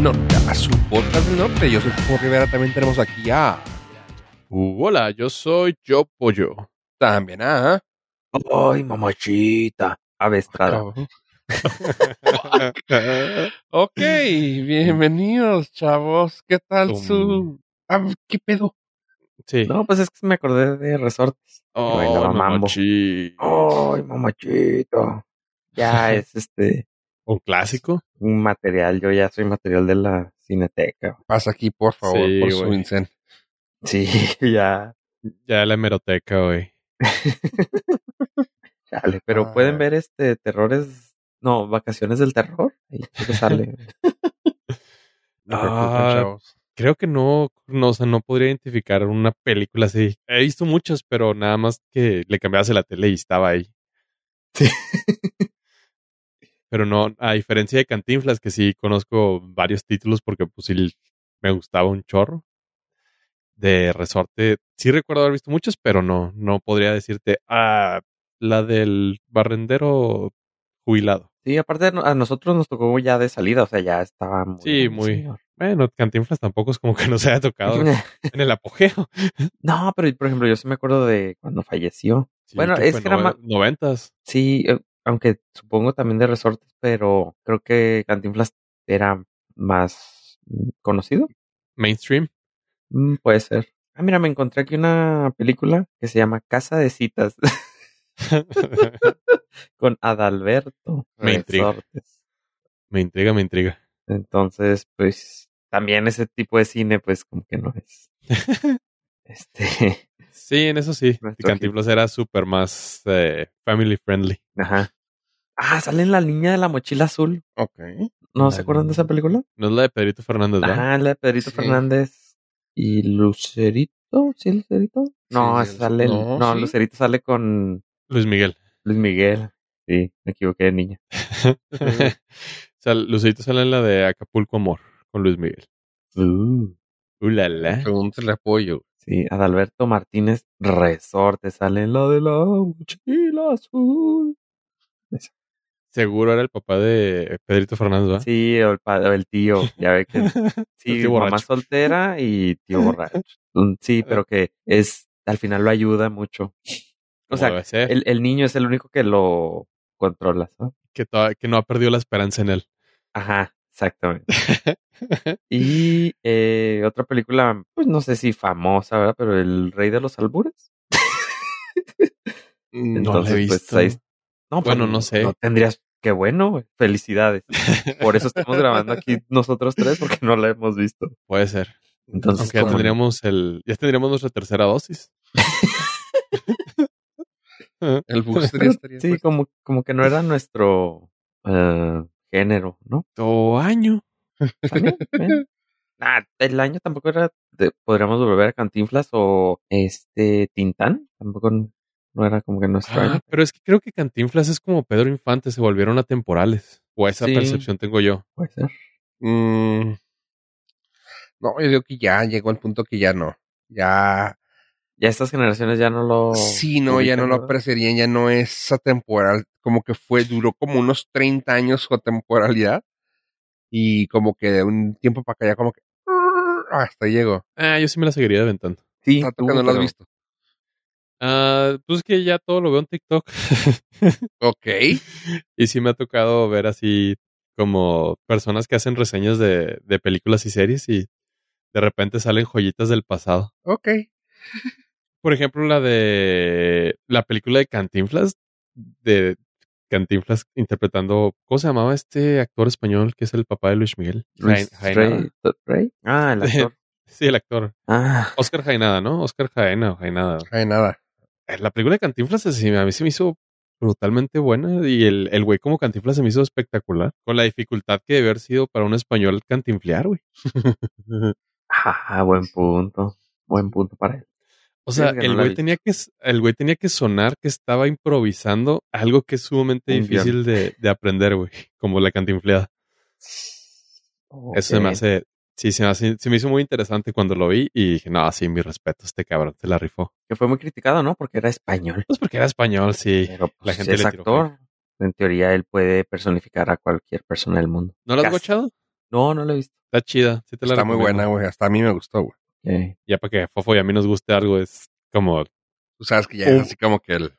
del Norte, a su podcast del norte. Yo soy Juan Rivera, también tenemos aquí a... Uh, hola, yo soy Yo Pollo. También a... Ay, mamachita. Avestrada. ok, bienvenidos, chavos. ¿Qué tal su... Ah, ¿Qué pedo? Sí. No, pues es que me acordé de resortes. Oh, Ay, mamachita. Ya es este Un clásico. un material. Yo ya soy material de la cineteca. Pasa aquí, por favor, Sí, por incen. Sí, ya. Ya la hemeroteca, güey. Chale, pero Ah. pueden ver este terrores. No, vacaciones del terror. Ahí creo que sale. No Ah. Creo que no, no, o sea, no podría identificar una película así. He visto muchas, pero nada más que le cambiabas la tele y estaba ahí. Sí. Pero no, a diferencia de Cantinflas, que sí conozco varios títulos porque pues sí me gustaba un chorro. De resorte, sí recuerdo haber visto muchos, pero no, no podría decirte, ah, la del barrendero jubilado. Sí, aparte a nosotros nos tocó ya de salida, o sea, ya estaba muy. Sí, muy- señor. Bueno, Cantinflas tampoco es como que nos haya tocado en el apogeo. No, pero por ejemplo, yo sí me acuerdo de cuando falleció. Sí, Bueno, que es que era más- noventas. Sí, eh, aunque supongo también de resortes, pero creo que Cantinflas era más conocido. Mainstream. Mm, puede ser. Ah, mira, me encontré aquí una película que se llama Casa de Citas con Adalberto Me intriga. Resortes. me intriga, me intriga. Entonces, pues también ese tipo de cine, pues como que no es. Este, Sí, en eso sí. Nuestro Cantinflas era súper más eh, family friendly. ajá. Ah, sale en la niña de la mochila azul. Ok. ¿No La se acuerdan de esa película? No es la de Pedrito Fernández, ¿verdad? Ajá, la de Pedrito Sí. Fernández y Lucerito. ¿Sí, Lucerito? No, sí, sale. no, No, sí. Lucerito sale con Luis Miguel. Luis Miguel. Sí, me equivoqué de niña. o sea, Lucerito sale en la de Acapulco Amor con Luis Miguel. Uh, Uh, la, la. Pregúntale apoyo. Sí, Adalberto Martínez Resorte sale en la de la mochila azul. Seguro era el papá de Pedrito Fernández, ¿verdad? Sí, o el, o el tío, ya ve que sí, mamá soltera y tío borracho. Mm, Sí, pero que es al final lo ayuda mucho. O sea, el, el niño es el único que lo controla, ¿no? que, que no ha perdido la esperanza en él. Ajá, exactamente. Y eh, otra película, pues no sé si famosa, ¿verdad? Pero El Rey de los Albures. No la he pues, visto. ahí- no, pues, Bueno, no sé. No tendrías, qué bueno, güey. felicidades. Por eso estamos grabando aquí nosotros tres, porque no la hemos visto. Puede ser. Entonces, Aunque ya tendríamos el, ya tendríamos nuestra tercera dosis. El booster estaría sí, puesto. como, como que no era nuestro eh, género, ¿no? Todo año. También, bien. Ah, el año tampoco era, de- podríamos volver a Cantinflas o este Tintán, tampoco no era como que nuestro Ah, año. pero es que creo que Cantinflas es como Pedro Infante, se volvieron atemporales. O esa Sí. percepción tengo yo. Puede ser. Mm, no, yo digo que ya llegó al punto que ya no. Ya. Ya estas generaciones ya no lo. Sí, no, ya no lo apreciarían, ya no es atemporal. Como que fue, duró como unos 30 años su atemporalidad. Y como que de un tiempo para acá ya como que. ah, Hasta llegó. Ah, yo sí me la seguiría aventando. Sí, Tanto tú, que no lo has visto. Ah, pues que ya todo lo veo en TikTok. Ok. y sí me ha tocado ver así como personas que hacen reseñas de, de películas y series y de repente salen joyitas del pasado. Ok. Por ejemplo, la de la película de Cantinflas, de Cantinflas interpretando, ¿cómo se llamaba este actor español que es el papá de Luis Miguel? Luis Jaenada. Rey- Rey. Ah, el actor. Sí, el actor. Ah, Oscar Jaenada, ¿no? Oscar Jaena o Jaenada. Ay, nada. Eh, La película de Cantinflas sí, a mí se me hizo brutalmente buena y el, el güey como Cantinflas se me hizo espectacular. Con la dificultad que debe haber sido para un español cantinflear, güey. ah, buen punto. Buen punto para él. O sea, el no güey tenía que el güey tenía que sonar que estaba improvisando algo que es sumamente difícil de, de aprender, güey, como la cantinfleada. Eso se me hace, sí, se me, hace- se me hizo muy interesante cuando lo vi y dije, no, sí, mi respeto, este cabrón se la rifó. Que fue muy criticado, ¿no? Porque era español. Pues porque era español, sí. Pero pues, la gente es le tiró actor. En teoría, él puede personificar a cualquier persona del mundo. ¿No lo has Casi. guachado? No, no lo he visto. Está chida. Sí te la Está muy buena, güey. Hasta a mí me gustó, güey. Ya para que a Fofo y a mí nos guste algo es como Tú sabes que ya es así como que el,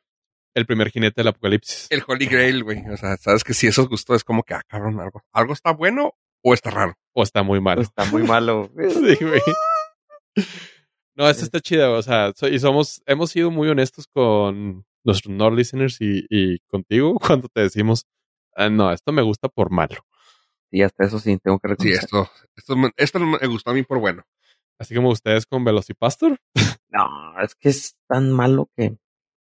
el primer jinete del apocalipsis. el Holy Grail, güey. O sea, sabes que si eso os gustó es como que, ah, cabrón, algo, algo está bueno o está raro. O está muy malo. Está muy malo. Sí, güey. No, esta está chida, o sea, so- y somos, hemos sido muy honestos con nuestros Nord listeners y, y contigo cuando te decimos, "Ah, no, esto me gusta por malo. Y hasta eso sí, tengo que Sí, reconocer. esto, esto, me- esto me gustó a mí por bueno. Así como ustedes con Velocipastor. No, es que es tan malo que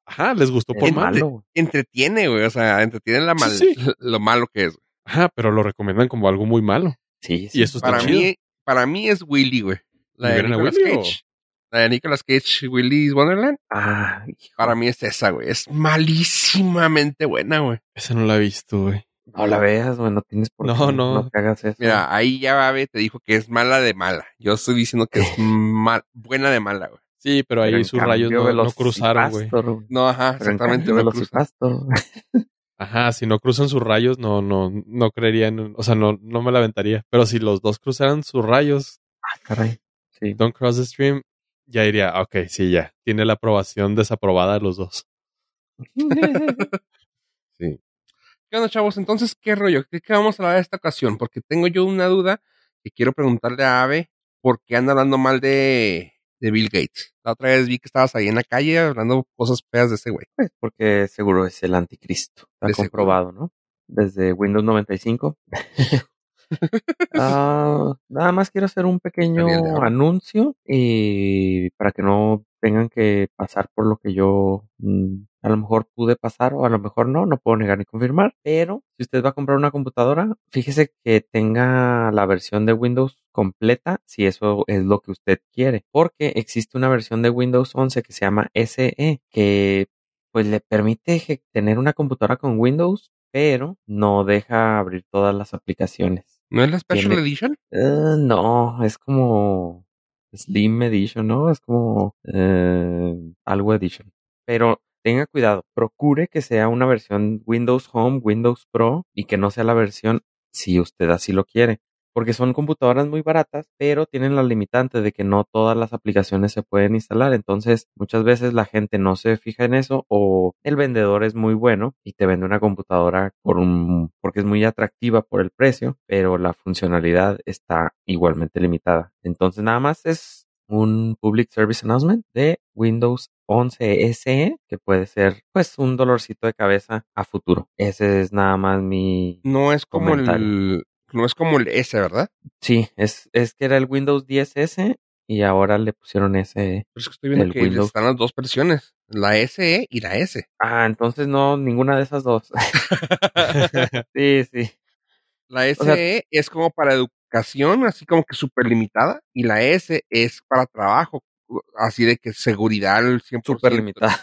Ajá, les gustó por malo. güey. Entretiene, güey. O sea, entretiene la mal, Sí, lo malo que es. güey. Ajá, pero lo recomiendan como algo muy malo. Sí, sí. Y eso está Para chido. mí, para mí es Willy, güey. La de ¿Liberan a Nicolas Willy o- Cage. La de Nicolas Cage, Willy's Wonderland. Ah, hijo. Para mí es esa, güey. Es malísimamente buena, güey. Esa no la he visto, güey. No la veas, güey, no tienes por No, qué. no. No te hagas eso. Mira, ahí ya Babe te dijo que es mala de mala. Yo estoy diciendo que es mal, buena de mala, güey. Sí, pero ahí Pero sus rayos no, no cruzaron, güey. No, ajá, Pero en exactamente. cambio, no cruza. Velocipastor, Ajá, si no cruzan sus rayos, no, no, no creería en, o sea, no, no me la aventaría. Pero si los dos cruzaran sus rayos, Ah, caray. Sí. Don't Cross the Stream, ya diría, ok, sí, ya. Tiene la aprobación desaprobada de los dos. Sí. ¿Qué onda, chavos? Entonces, ¿qué rollo? ¿Qué, qué vamos a hablar de esta ocasión? Porque tengo yo una duda que quiero preguntarle a Ave por qué anda hablando mal de, de Bill Gates. La otra vez vi que estabas ahí en la calle hablando cosas feas de ese güey. Pues porque seguro es el anticristo. Está De seguro. comprobado, ¿no? Desde Windows 95. Ah, nada más quiero hacer un pequeño anuncio y para que no tengan que pasar por lo que yo mm, a lo mejor pude pasar o a lo mejor no, no puedo negar ni confirmar, pero si usted va a comprar una computadora, fíjese que tenga la versión de Windows completa si eso es lo que usted quiere, porque existe una versión de Windows 11 que se llama SE que pues le permite tener una computadora con Windows, pero no deja abrir todas las aplicaciones. ¿No es la Special Tiene- Edition? Eh, no, es como Slim Edition, ¿no? Es como eh, algo Edition. Pero tenga cuidado, procure que sea una versión Windows Home, Windows Pro y que no sea la versión si usted así lo quiere. Porque son computadoras muy baratas, pero tienen la limitante de que no todas las aplicaciones se pueden instalar. Entonces, muchas veces la gente no se fija en eso o el vendedor es muy bueno y te vende una computadora porque es muy atractiva por el precio, pero la funcionalidad está igualmente limitada. Entonces, nada más es un Public Service Announcement de Windows 11 SE que puede ser pues un dolorcito de cabeza a futuro. Ese es nada más mi No es como Comentario. el... No es como el S, ¿verdad? Sí, es, es que era el Windows 10S y ahora le pusieron ese. Pero es que estoy viendo que Windows. están las dos versiones. La SE y la S. Ah, entonces no, ninguna de esas dos. sí, sí. La SE sea- es como para educación, así como que súper limitada. Y la S es para trabajo. Así de que seguridad al 100%. Súper limitada.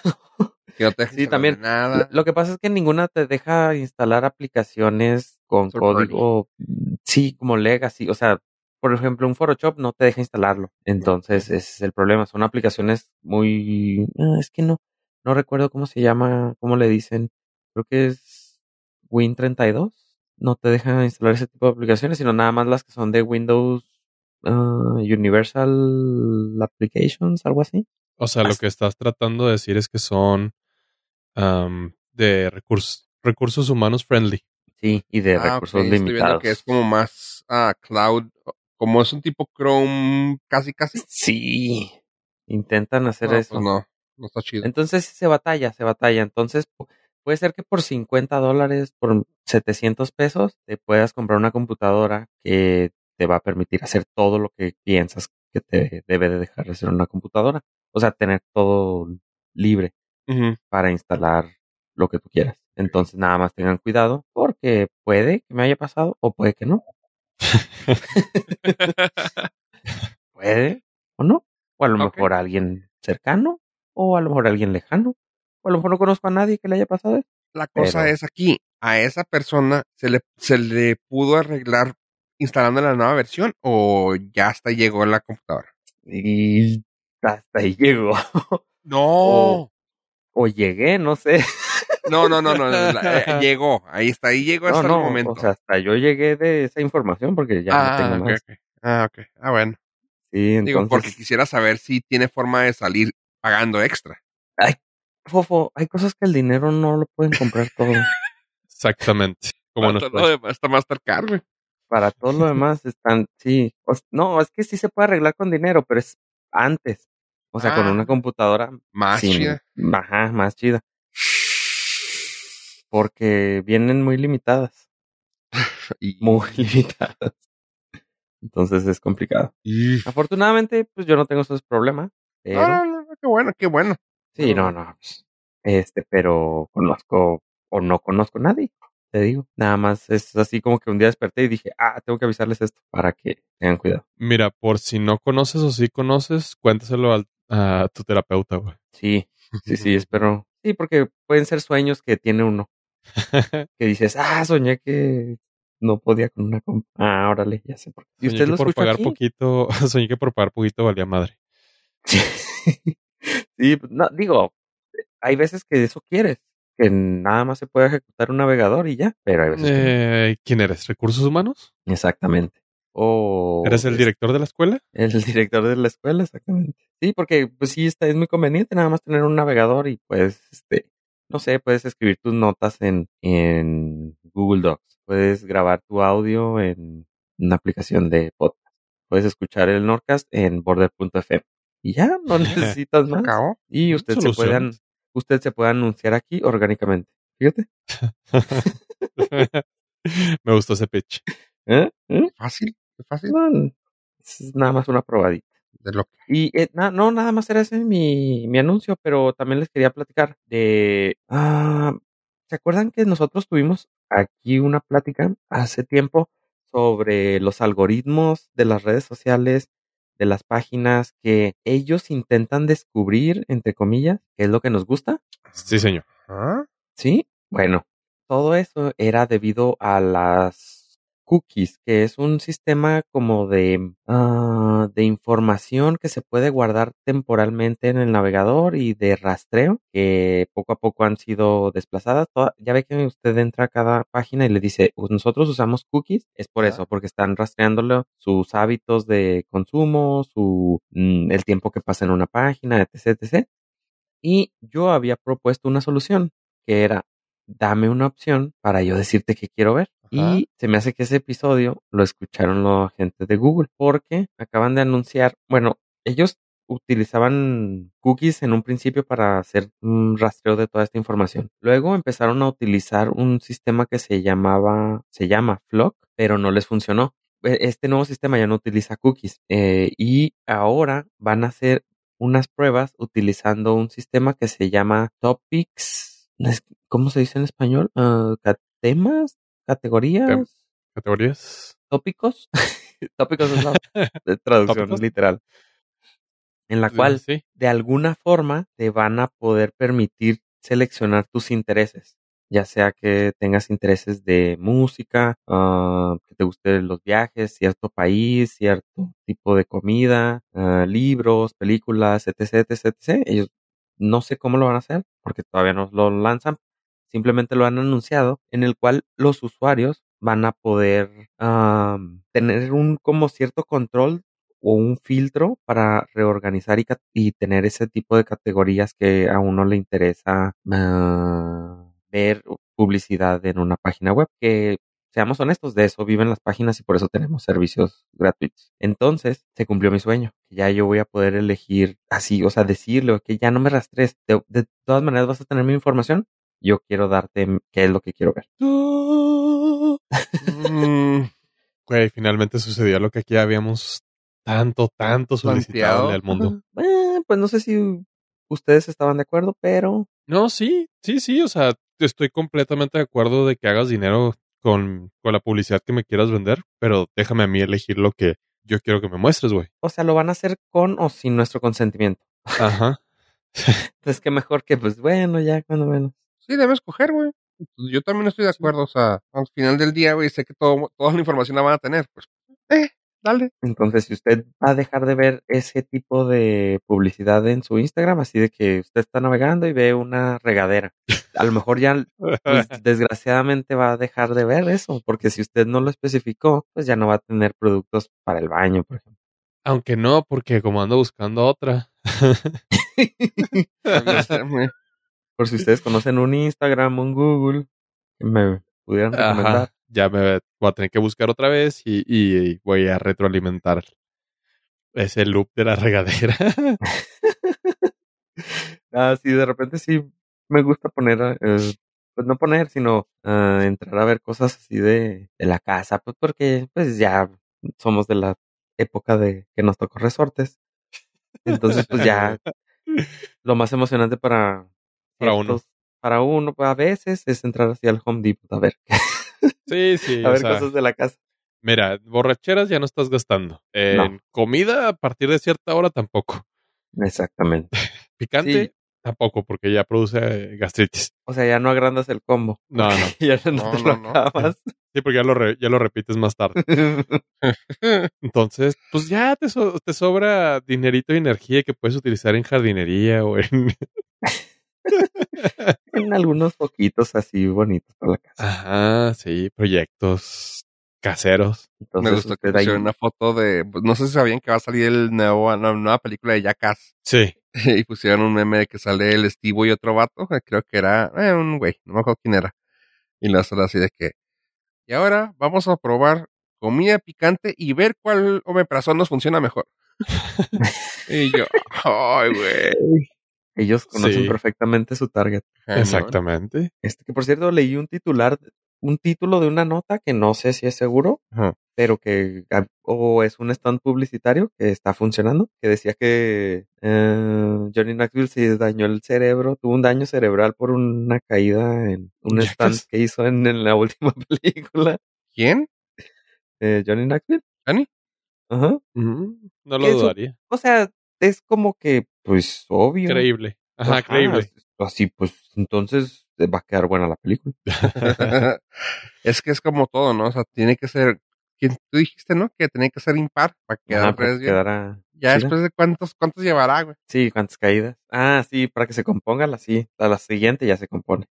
Que no te Sí, también. Nada. Lo, que pasa es que ninguna te deja instalar aplicaciones con código, mm, sí, como legacy. O sea, por ejemplo, un Photoshop no te deja instalarlo. Entonces, ese es el problema. Son aplicaciones muy... ah, es que no, no recuerdo cómo se llama, cómo le dicen. Creo que es Win32. No te deja instalar ese tipo de aplicaciones, sino nada más las que son de Windows ah, Universal Applications, algo así. O sea, lo que estás tratando de decir es que son de recursos, recursos humanos friendly. Sí, y de Ah, recursos estoy viendo limitados. que es como más ah, cloud, como es un tipo Chrome casi casi. Sí, intentan hacer No, eso. pues no, no está chido. Entonces se batalla, se batalla. Entonces pu- puede ser que por 50 dólares, por 700 pesos, te puedas comprar una computadora que te va a permitir hacer todo lo que piensas que te debe de dejar de hacer una computadora. O sea, tener todo libre para instalar lo que tú quieras. Entonces nada más tengan cuidado porque puede que me haya pasado o puede que no. Puede o no. O a lo mejor alguien cercano o a lo mejor alguien lejano. O a lo mejor no conozco a nadie que le haya pasado. La cosa Pero- es aquí, a esa persona se le, se le pudo arreglar instalando la nueva versión o ya hasta llegó en la computadora. Y hasta ahí llegó. No. O- O llegué, no sé. No, no, no, no. la- eh, llegó. Ahí está. Ahí llegó No, hasta no, el momento. o sea, hasta yo llegué de esa información porque ya no ah, tengo ok, más. ok. Ah, ok. Ah, bueno. Sí, entonces, Digo, porque quisiera saber si tiene forma de salir pagando extra. Fofo, hay cosas que el dinero no lo pueden comprar todo. Exactamente. Como está Mastercard, güey. Para todo lo demás están, sí. O no, es que sí se puede arreglar con dinero, pero es antes. O sea, con Ah. una computadora Más sin- chida. Ajá, más chida. Porque vienen muy limitadas. Y, Muy limitadas. Entonces es complicado. y- Afortunadamente, pues yo no tengo esos problemas. Pero, No, no, no, no, qué bueno, qué bueno. sí, no, no. pues, este, pero conozco o no conozco a nadie. Te digo. Nada más es así como que un día desperté y dije, ah, tengo que avisarles esto para que tengan cuidado. Mira, por si no conoces o sí conoces, cuéntaselo al- a tu terapeuta, güey. Sí, sí, sí, espero. Sí, porque pueden ser sueños que tiene uno. Que dices, ah, soñé que no podía con una compa. Ah, órale, ya sé. ¿Y usted lo por pagar aquí? poquito, soñé que por pagar poquito valía madre. sí, pues, no, digo, hay veces que eso quieres, que nada más se puede ejecutar un navegador y ya, pero hay veces que. Eh, ¿Quién eres? ¿Recursos humanos? Exactamente. O ¿Eres el director de la escuela? el director de la escuela, exactamente. Sí, porque pues sí, está, es muy conveniente nada más tener un navegador y pues, este, no sé, puedes escribir tus notas en, en Google Docs, puedes grabar tu audio en una aplicación de podcast, puedes escuchar el Nordcast en border.fm y ya, no necesitas más. Y usted se puede, an- Soluciones. Usted se puede anunciar aquí orgánicamente. Fíjate. Me gustó ese pitch. ¿Eh? ¿Eh? Fácil, fácil. No, es nada más una probadita. De lo que. Y eh, na- no, nada más era ese mi, mi anuncio, pero también les quería platicar de... ah, ¿Se acuerdan que nosotros tuvimos aquí una plática hace tiempo sobre los algoritmos de las redes sociales, de las páginas que ellos intentan descubrir, entre comillas, qué es lo que nos gusta? Sí, señor. ¿Ah? Sí, bueno, todo eso era debido a las cookies, que es un sistema como de, ah, de información que se puede guardar temporalmente en el navegador y de rastreo, que poco a poco han sido desplazadas. Toda- ya ve que usted entra a cada página y le dice, "Us- nosotros usamos cookies, es por eso, porque están rastreándolo sus hábitos de consumo, su, mm, el tiempo que pasa en una página, etc, etc. Y yo había propuesto una solución que era dame una opción para yo decirte qué quiero ver. Y se me hace que ese episodio lo escucharon la gente de Google porque acaban de anunciar, bueno, ellos utilizaban cookies en un principio para hacer un rastreo de toda esta información. Luego empezaron a utilizar un sistema que se llamaba, se llama Flock, pero no les funcionó. E- Este nuevo sistema ya no utiliza cookies eh, y ahora van a hacer unas pruebas utilizando un sistema que se llama Topics. ¿no es- ¿Cómo se dice en español? Ah, ¿Temas? ¿Categorías? ¿Categorías? ¿Tópicos? Tópicos es la traducción ¿Tópicos? literal. En la cual, Sí. de alguna forma, te van a poder permitir seleccionar tus intereses. Ya sea que tengas intereses de música, ah, que te gusten los viajes, cierto país, cierto tipo de comida, ah, libros, películas, etc, etc, etc. Ellos no sé cómo lo van a hacer porque todavía no lo lanzan. Simplemente lo han anunciado en el cual los usuarios van a poder tener un como cierto control o un filtro para reorganizar y, tener ese tipo de categorías que a uno le interesa ah, ver publicidad en una página web. Que seamos honestos, de eso viven las páginas y por eso tenemos servicios gratuitos. Entonces, se cumplió mi sueño. Ya yo voy a poder elegir así, o sea, decirle que ya no me rastres. De todas maneras vas a tener mi información. Yo quiero darte qué es lo que quiero ver. Mm, Güey, finalmente sucedió lo que aquí habíamos tanto, tanto solicitado al mundo. Eh, pues no sé si ustedes estaban de acuerdo, pero No, sí, sí, sí, o sea, estoy completamente de acuerdo de que hagas dinero con, con la publicidad que me quieras vender, pero déjame a mí elegir lo que yo quiero que me muestres, güey. o sea, lo van a hacer con o sin nuestro consentimiento. Ajá. Entonces, qué mejor que, pues bueno, ya cuando menos. Sí, debes coger, güey. Pues Yo también estoy de acuerdo. O sea, al final del día, güey, sé que todo, toda la información la van a tener. Pues, eh, Dale. Entonces, si usted va a dejar de ver ese tipo de publicidad en su Instagram, así de que usted está navegando y ve una regadera, a lo mejor ya, pues, desgraciadamente va a dejar de ver eso, porque si usted no lo especificó, pues ya no va a tener productos para el baño, por ejemplo. Aunque no, porque como ando buscando otra. por si ustedes conocen un Instagram, un Google, me pudieran recomendar. Ajá, ya me voy a tener que buscar otra vez y, y voy a retroalimentar ese loop de la regadera. ah, sí, de repente sí me gusta poner, eh, pues no poner, sino ah, entrar a ver cosas así de, de la casa, pues porque pues ya somos de la época de que nos tocó resortes. Entonces, pues ya lo más emocionante para, Para uno. Para uno, a veces es entrar así al Home Depot a ver, Sí, sí. a o ver sea, cosas de la casa. Mira, borracheras ya no estás gastando. En No. comida a partir de cierta hora tampoco. Exactamente. Picante Sí. tampoco, porque ya produce eh, gastritis. O sea, ya no agrandas el combo. No, no. ya no, No, te no, lo no. acabas. Sí, porque ya lo, re- ya lo repites más tarde. Entonces, pues ya te, so- te sobra dinerito y energía que puedes utilizar en jardinería o en... en algunos poquitos así bonitos para la casa. Ajá, sí, proyectos caseros. Entonces, Me gustó que pusieron una foto de. pues, no sé si sabían que va a salir el nuevo, la nueva película de Jackass. Sí. Y pusieron un meme de que sale el Estivo y otro vato. Creo que era eh, un güey, no me acuerdo quién era. Y lo hacen así de que. Y ahora vamos a probar comida picante y ver cuál omeprazol nos funciona mejor. y yo, ay, güey. Ellos conocen Sí. perfectamente su target. Cañón. Exactamente. Este que por cierto leí un titular, un título de una nota que no sé si es seguro, Ajá. pero que ah, o es un stand publicitario que está funcionando, que decía que eh, Johnny Knoxville se dañó el cerebro, tuvo un daño cerebral por una caída en un stand que hizo en, en la última película. ¿Quién? Eh, Johnny Knoxville. ¿Johnny? Ajá. Ujú, No lo ¿Qué es un- dudaría. O sea, es como que, pues, obvio. Creíble. Ajá, creíble. Así, pues, entonces eh, va a quedar buena la película. es que es como todo, ¿no? O sea, tiene que ser. ¿Quién tú dijiste, no? Que tenía que ser impar para quedar Ajá, quedara Ya después de cuántos, cuántos llevará, güey. Sí, cuántas caídas. Ah, sí, para que se componga la sí. A la siguiente ya se compone.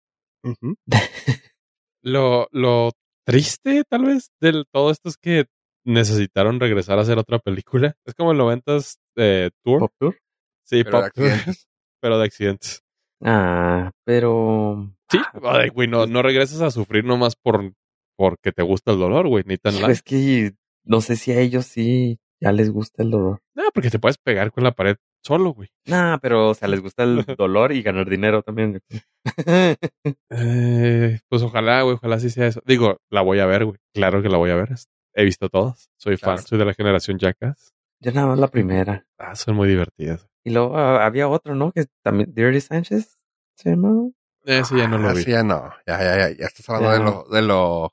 Lo, lo triste, tal vez, de todo esto es que necesitaron regresar a hacer otra película. Es como el 90s eh, Tour. Pop Tour. Sí, Pero de Pop accidentes. pero de accidentes. Ah, pero. Sí, ay, güey, no, no regresas a sufrir nomás por porque te gusta el dolor, güey, ni tan Hijo, Es que no sé si a ellos sí ya les gusta el dolor. No, porque te puedes pegar con la pared solo, güey. Nah, pero o sea, les gusta el dolor y ganar dinero también. Eh, pues ojalá, güey, ojalá sí sea eso. Digo, la voy a ver, güey. Claro que la voy a ver. He visto todas. Soy fan, soy de la generación Jackass. Yo nada más la primera. Ah, son muy divertidas. Y luego ah, había otro, ¿no? Que también, Dirty Sánchez se llamaba. Ese ya no lo Ah, vi. sí, ya no. Ya, ya, ya. Ya estás hablando Ya. de lo, de lo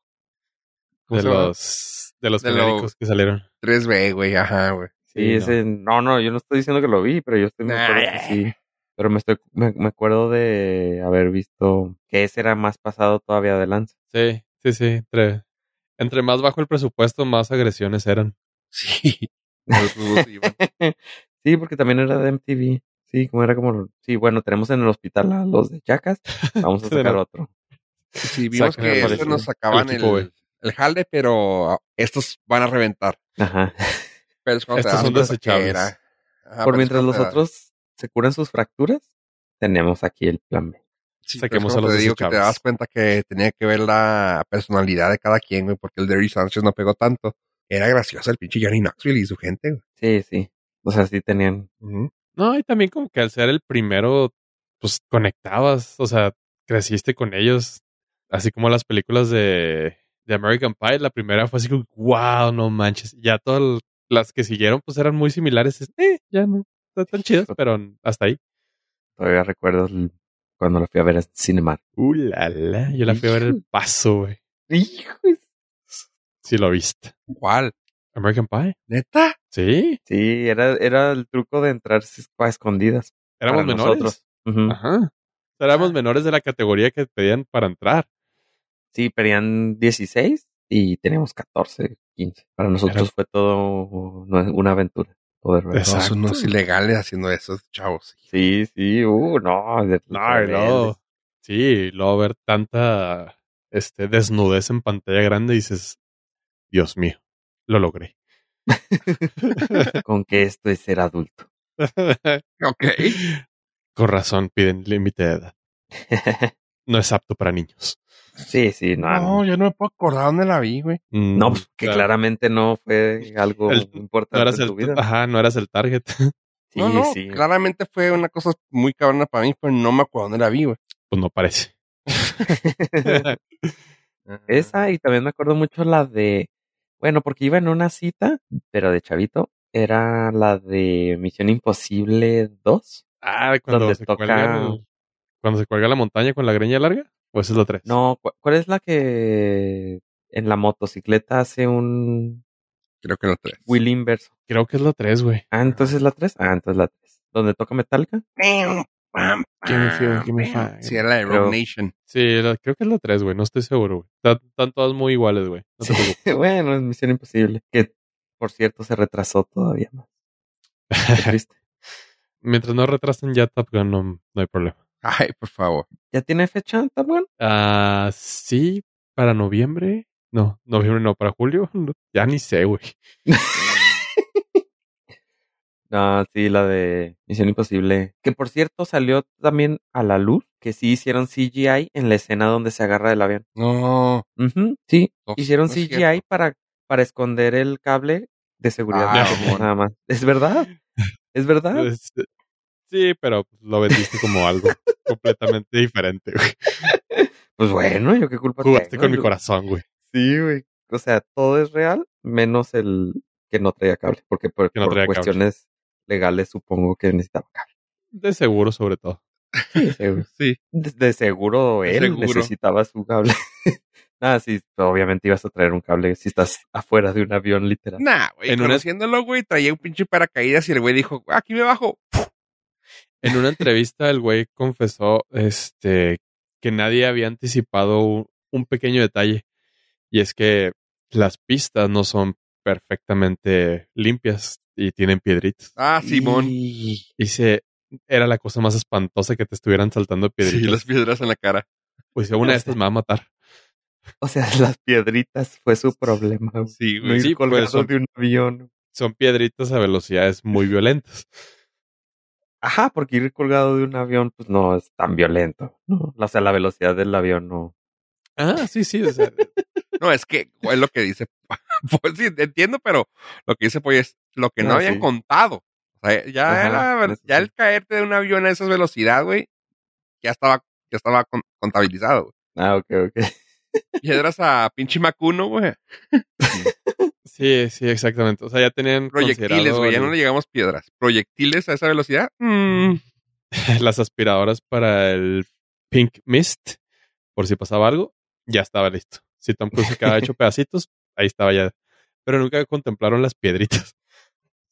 ¿cómo De los, de los De lo- genéricos que salieron. 3B, güey. Ajá, güey. Sí, no. ese, no. no, yo no estoy diciendo que lo vi, pero yo estoy me acuerdo que Nah. sí. Pero me estoy, me, me acuerdo de haber visto que ese era más pasado todavía de lanza. Sí, sí, sí. Entre, entre más bajo el presupuesto, más agresiones eran. Sí. Sí, porque también era de MTV. Sí, como era como, sí, bueno, tenemos en el hospital a los de Chacas, vamos a sacar otro. Sí, vimos que estos nos sacaban el el, jale, pero estos van a reventar. Ajá. Pero es Estos son desechables. Ajá, Por mientras los otros se curan sus fracturas, tenemos aquí el plan B. Sí, Saquemos a los te digo que te das cuenta que tenía que ver la personalidad de cada quien, güey, porque el Derry Sánchez no pegó tanto. Era gracioso el pinche Johnny Knoxville y su gente, güey. Sí, sí. O sea, sí tenían. No, y también como que al ser el primero, pues conectabas, o sea, creciste con ellos, así como las películas de, de American Pie, la primera fue así como, wow, no manches, ya todas las que siguieron pues eran muy similares, eh, ya no, están tan chidas, pero hasta ahí. Todavía recuerdo cuando la fui a ver a Cinemark. Uh, la, la, yo la fui a ver el paso, güey, Hijo. si lo viste. ¿Cuál? American Pie, ¿Neta? sí, Sí, era, era el truco de entrar a escondidas. éramos menores. nosotros. Ajá. Éramos menores de la categoría que pedían para entrar. Sí, pedían 16 y teníamos 14, 15. Para nosotros Era- fue todo una aventura. Poder ver. Exacto. Todos unos ilegales haciendo eso, chavos. Sí, sí, uh, no. de- No, luego, sí, y luego ver tanta este, desnudez en pantalla grande y dices, Dios mío, lo logré. Con que esto es ser adulto. Ok. Con razón piden límite de edad. No es apto para niños. sí, sí, no. No, yo no me puedo acordar dónde la vi, güey. Mm, no, pues, que claro, claramente no fue algo El- no importante eras en el, tu vida. ajá, no eras el target. Sí, no, no, sí. claramente fue una cosa muy cabrona para mí, pero no me acuerdo dónde la vi, güey. Pues no parece. Esa y también me acuerdo mucho la de, bueno, porque iba en una cita, pero de chavito, era la de Misión Imposible 2. Ah, cuando Donde se toca- cuelga el- cuando se cuelga la montaña con la greña larga, pues es lo tres. No, ¿cu- ¿cuál es la que en la motocicleta hace un Creo que no tres. wheel inverso? Creo que es lo tres, güey. Ah, entonces la 3. Ah, entonces la 3. ¿Donde toca Metallica? Pam, Give me fuel, give me pam. fire. Sí, era la de Creo- Rogue Nation. Sí, la- creo que es lo tres, güey. No estoy seguro, güey. Están, están todas muy iguales, güey. No te preocupes. bueno, es Misión Imposible. Que, por cierto, se retrasó todavía más. Qué triste. Mientras no retrasen ya Top Gun, no, no hay problema. Ay, por favor. ¿Ya tiene fecha, Top Gun? Ah, sí, para noviembre. No, noviembre no, para julio. No, ya ni sé, güey. No, sí, la de Misión Imposible. Que por cierto salió también a la luz que sí hicieron CGI en la escena donde se agarra del avión. No. Sí, No, hicieron no CGI para, para esconder el cable de seguridad. Ah, nada más. ¿Es verdad? ¿Es verdad? Este, sí, pero lo vendiste como algo completamente diferente, güey. Pues bueno, yo qué culpa Jugaste tengo? con mi corazón, güey. Sí, güey. O sea, todo es real, menos el que no traía cable. Porque por, no por cuestiones legales supongo que necesitaba cable. De seguro, sobre todo. Sí, seguro. Sí. De, de seguro De él seguro. necesitaba su cable. Nada, sí, obviamente ibas a traer un cable si estás afuera de un avión literal. Nah, güey. En una- Conociéndolo, güey, traía un pinche paracaídas y el güey dijo, "Ah, aquí me bajo. En una entrevista, el güey confesó este, que nadie había anticipado un pequeño detalle. Y es que las pistas no son perfectamente limpias y tienen piedritas. Ah, Simón. Y- Y se, era la cosa más espantosa que te estuvieran saltando Sí, piedritas. las piedras en la cara. Pues si una de estas me va a matar. O sea, las piedritas fue su problema. güey. Sí, güey. ir Sí, pues, colgado son- de un avión. Son piedritas a velocidades muy violentas. Ajá, porque ir colgado de un avión, pues no es tan violento. No, o sea, la velocidad del avión no. Ah, sí, sí. O sea, No, es que es lo que dice. Pues sí, entiendo, pero lo que dice, pues, es lo que no Ah, habían sí. contado. O sea, ya, Ajá, era- eso ya sí. el caerte de un avión a esa velocidad, güey, ya estaba, ya estaba con- contabilizado. güey. Ah, ok, ok. Piedras a pinche Macuno, güey. sí, sí, exactamente. O sea, ya tenían Proyectiles, güey, ya no le llegamos piedras. Proyectiles a esa velocidad. mm, las aspiradoras para el Pink Mist, por si pasaba algo, ya estaba listo. Si Tom Cruise se quedaba hecho pedacitos, ahí estaba ya. Pero nunca contemplaron las piedritas.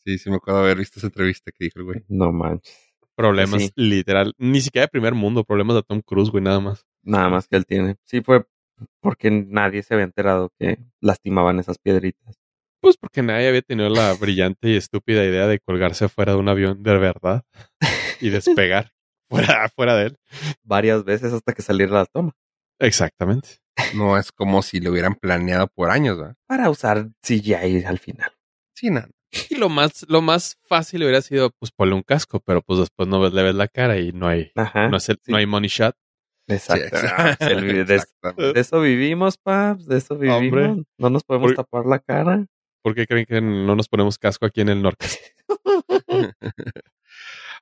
Sí, sí me acuerdo haber visto esa entrevista que dijo el güey. No manches. Problemas, Sí. literal. Ni siquiera de primer mundo, problemas de Tom Cruise, güey, nada más. Nada más que él tiene. Sí, fue porque nadie se había enterado que lastimaban esas piedritas. Pues porque nadie había tenido la brillante y estúpida idea de colgarse fuera de un avión de verdad y despegar fuera, fuera de él. Varias veces hasta que saliera la toma. Exactamente. No es como si lo hubieran planeado por años, ¿verdad? Para usar CGI al final. Sí, nada. Y lo más, lo más fácil hubiera sido, pues, ponle un casco, pero pues después no ves- le ves la cara y no hay, Ajá. no, es el- sí. no hay money shot. Exacto. Sí, el- de, eso vivimos, paps. De eso vivimos. Hombre. No nos podemos Por- tapar la cara. ¿Por qué creen que no nos ponemos casco aquí en el norte?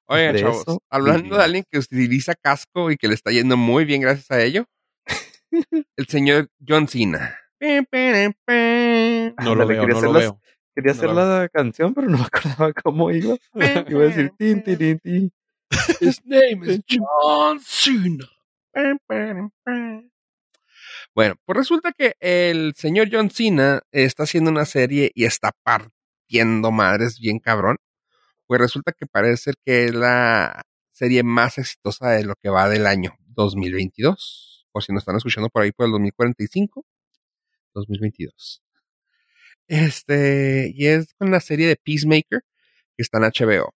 Oigan, chavos, eso hablando vivimos. de alguien que utiliza casco y que le está yendo muy bien gracias a ello, el señor John Cena. No lo veo, quería no hacer lo las- veo. Quería hacer No. la canción, pero no me acordaba cómo iba. Iba a decir tin, tin, tin, tin. His name is John Cena. Bueno, pues resulta que el señor John Cena está haciendo una serie y está partiendo madres bien cabrón. Pues resulta que parece ser que es la serie más exitosa de lo que va del año 2022. Por si nos están escuchando por ahí por el 2045. 2022. Este, y es con la serie de Peacemaker que está en HBO.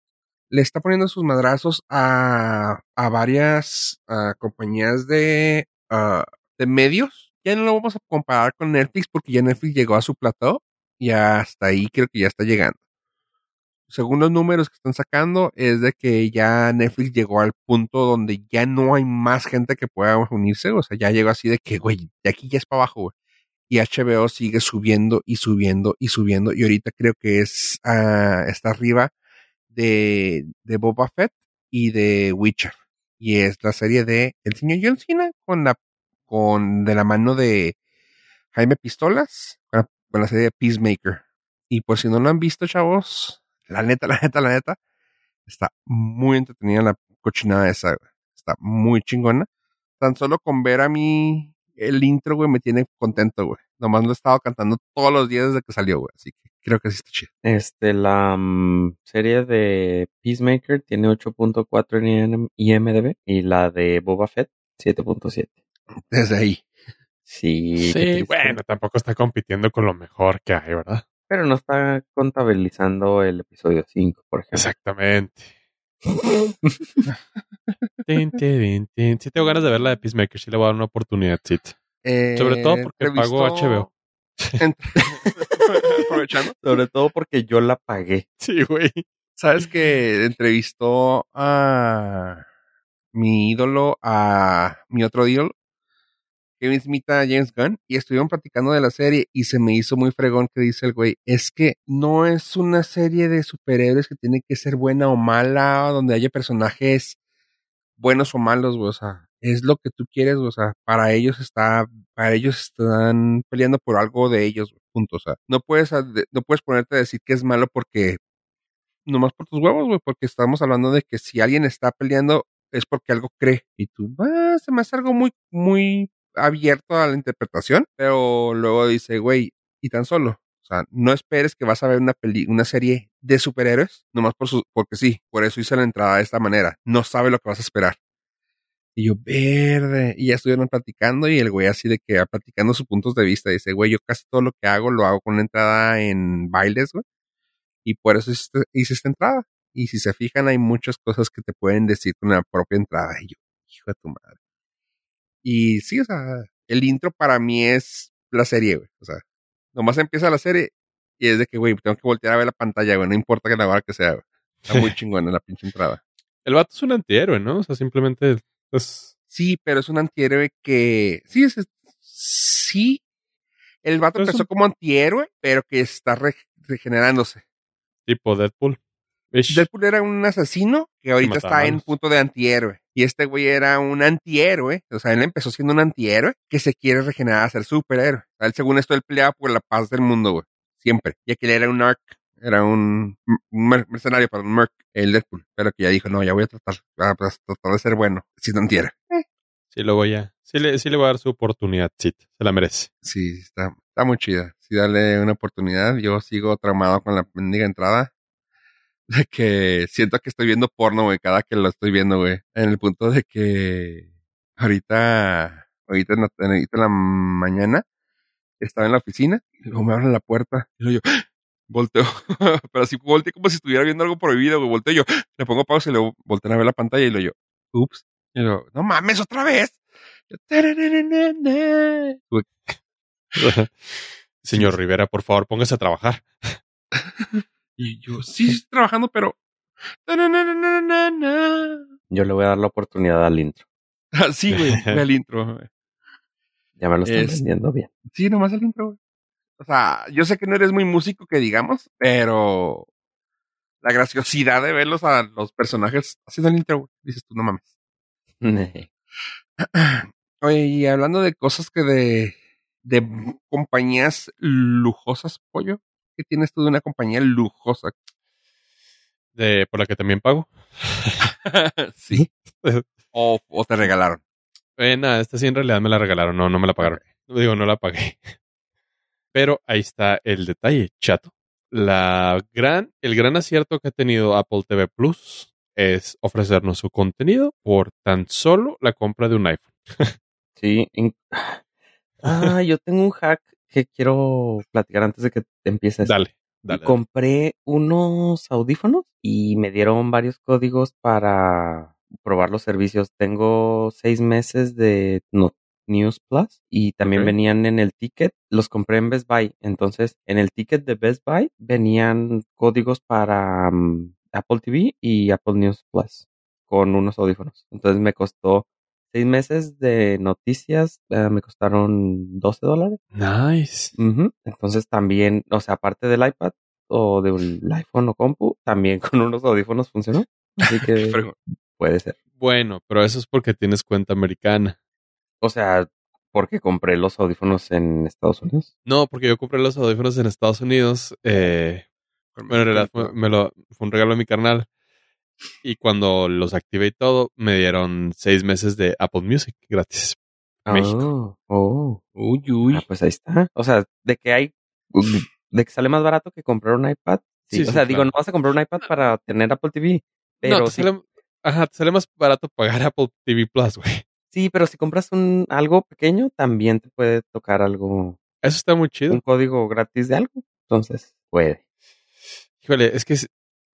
Le está poniendo sus madrazos a, a varias compañías de, ah, de medios. Ya no lo vamos a comparar con Netflix porque ya Netflix llegó a su plató y hasta ahí creo que ya está llegando. Según los números que están sacando, es de que ya Netflix llegó al punto donde ya no hay más gente que pueda unirse. O sea, ya llegó así de que, güey, de aquí ya es para abajo, güey y HBO sigue subiendo y subiendo y subiendo y ahorita creo que es ah, está arriba de, de Boba Fett y de Witcher y es la serie de el señor John Cena con la con de la mano de Jaime Pistolas con la, con la serie de Peacemaker y por si no lo han visto chavos la neta la neta la neta está muy entretenida la cochinada esa está muy chingona tan solo con ver a mi el intro, güey, me tiene contento, güey. Nomás lo he estado cantando todos los días desde que salió, güey. Así que creo que sí está chido. Este, la mm, serie de Peacemaker tiene 8.4 en IMDB y la de Boba Fett 7.7. Desde ahí. Sí, Sí, bueno, tampoco está compitiendo con lo mejor que hay, ¿verdad? Pero no está contabilizando el episodio 5, por ejemplo. Exactamente. Tin, tin, tin. Sí tengo ganas de ver la de Peacemaker, sí le voy a dar una oportunidad, sí. Eh, Sobre todo porque pago entrevistó- HBO. Entre- Aprovechando. Sobre todo porque yo la pagué. Sí, güey. ¿Sabes que entrevistó a mi ídolo, a mi otro ídolo, Kevin Smith a James Gunn, y estuvieron platicando de la serie y se me hizo muy fregón que dice el güey, es que no es una serie de superhéroes que tiene que ser buena o mala, donde haya personajes buenos o malos, güey, o sea, es lo que tú quieres, güey, o sea, para ellos está, para ellos están peleando por algo de ellos, punto, o sea, no puedes, de- no puedes ponerte a decir que es malo porque, nomás por tus huevos, güey, porque estamos hablando de que si alguien está peleando es porque algo cree, y tú, ah, se me hace algo muy, muy abierto a la interpretación, pero luego dice, güey, y tan solo, o sea, no esperes que vas a ver una peli, una serie de superhéroes, nomás por su, porque sí, por eso hice la entrada de esta manera. No sabe lo que vas a esperar. Y yo, verde. Y ya estuvieron platicando y el güey así de que platicando sus puntos de vista. Dice, güey, yo casi todo lo que hago lo hago con una entrada en bailes, güey. Y por eso hice, hice esta entrada. Y si se fijan, hay muchas cosas que te pueden decir con la propia entrada. Y yo, hijo de tu madre. Y sí, o sea, el intro para mí es la serie, güey. O sea, nomás empieza la serie y es de que, güey, tengo que voltear a ver la pantalla, güey. No importa que la hora que sea, güey. Está muy chingona la pinche entrada. El vato es un antihéroe, ¿no? O sea, simplemente es. Sí, pero es un antihéroe que. Sí, es. Sí. El vato empezó un- como antihéroe, pero que está re- regenerándose. Tipo Deadpool. Ish. Deadpool era un asesino que ahorita está en punto de antihéroe. Y este güey era un antihéroe. O sea, él empezó siendo un antihéroe que se quiere regenerar a ser superhéroe. O sea, él, según esto, él peleaba por la paz del mundo, güey. Siempre. Y aquel era un arc. Era un, un mer- mercenario para un merc, el Deadpool. Pero que ya dijo, no, ya voy a tratar, a tratar de ser bueno. Si no antihéroe. Sí, luego ya. Sí le, sí le voy a dar su oportunidad, sí. Se la merece. Sí, está, está muy chida. Sí, dale una oportunidad. Yo sigo traumado con la mendiga entrada. De que siento que estoy viendo porno, güey, cada que lo estoy viendo, güey. En el punto de que ahorita, ahorita en la, ahorita en la mañana, estaba en la oficina y luego me abren la puerta y luego yo volteo. Pero así volteo como si estuviera viendo algo prohibido, güey. Volteo yo, le pongo pausa y luego volteo a ver la pantalla y luego yo, ups. Y luego, no mames, otra vez. Señor Rivera, por favor, póngase a trabajar. Y yo, sí, estoy trabajando, pero. Yo le voy a dar la oportunidad al intro. Así, güey, ve el intro. güey. Ya me lo están Es- vendiendo bien. Sí, nomás el intro, güey. O sea, yo sé que no eres muy músico, que digamos, pero la graciosidad de verlos a los personajes haciendo el intro, güey. Dices tú, no mames. Oye, y hablando de cosas que de, de compañías lujosas, pollo, ¿qué tienes tú de una compañía lujosa? De, por la que también pago. sí. O, o te regalaron. Eh, nada, esta sí en realidad me la regalaron, no, no me la pagaron. Digo, no la pagué. Pero ahí está el detalle, chato. La gran, el gran acierto que ha tenido Apple TV Plus es ofrecernos su contenido por tan solo la compra de un iPhone. Sí. in- Ah, yo tengo un hack que quiero platicar antes de que empieces. Dale, dale. Compré unos audífonos y me dieron varios códigos para probar los servicios. Tengo seis meses de no, News Plus y también venían en el ticket. Los compré en Best Buy. Entonces, en el ticket de Best Buy venían códigos para mm, Apple TV y Apple News Plus con unos audífonos. Entonces me costó seis meses de noticias, eh, me costaron 12 dólares. Nice. Entonces también, o sea, aparte del iPad o del iPhone o compu, también con unos audífonos funcionó. Así que puede ser. Bueno, pero eso es porque tienes cuenta americana. O sea, porque compré los audífonos en Estados Unidos. No, porque yo compré los audífonos en Estados Unidos. Eh, bueno, en realidad fue, me lo, fue un regalo de mi carnal. Y cuando los activé y todo, me dieron seis meses de Apple Music gratis. México. Oh, oh. Uy, uy. Ah, pues ahí está. O sea, de que hay, de que sale más barato que comprar un iPad. Sí, Sí, o sí, sea, digo, claro. no vas a comprar un iPad para tener Apple TV. Pero no, te sí, sale, ajá, te sale más barato pagar Apple TV Plus, güey. sí, pero si compras un algo pequeño, también te puede tocar algo, Eso está muy chido. un código gratis de algo. Entonces, puede. Híjole, es que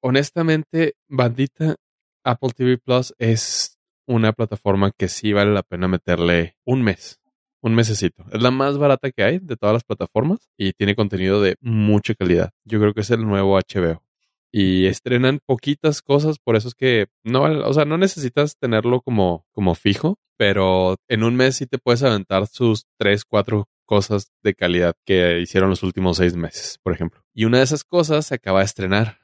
honestamente, bandita, Apple TV Plus es una plataforma que sí vale la pena meterle un mes, un mesecito. Es la más barata que hay de todas las plataformas y tiene contenido de mucha calidad. Yo creo que es el nuevo HBO. Y estrenan poquitas cosas, por eso es que no, o sea, no necesitas tenerlo como, como fijo, pero en un mes sí te puedes aventar sus tres, cuatro cosas de calidad que hicieron los últimos seis meses, por ejemplo. Y una de esas cosas se acaba de estrenar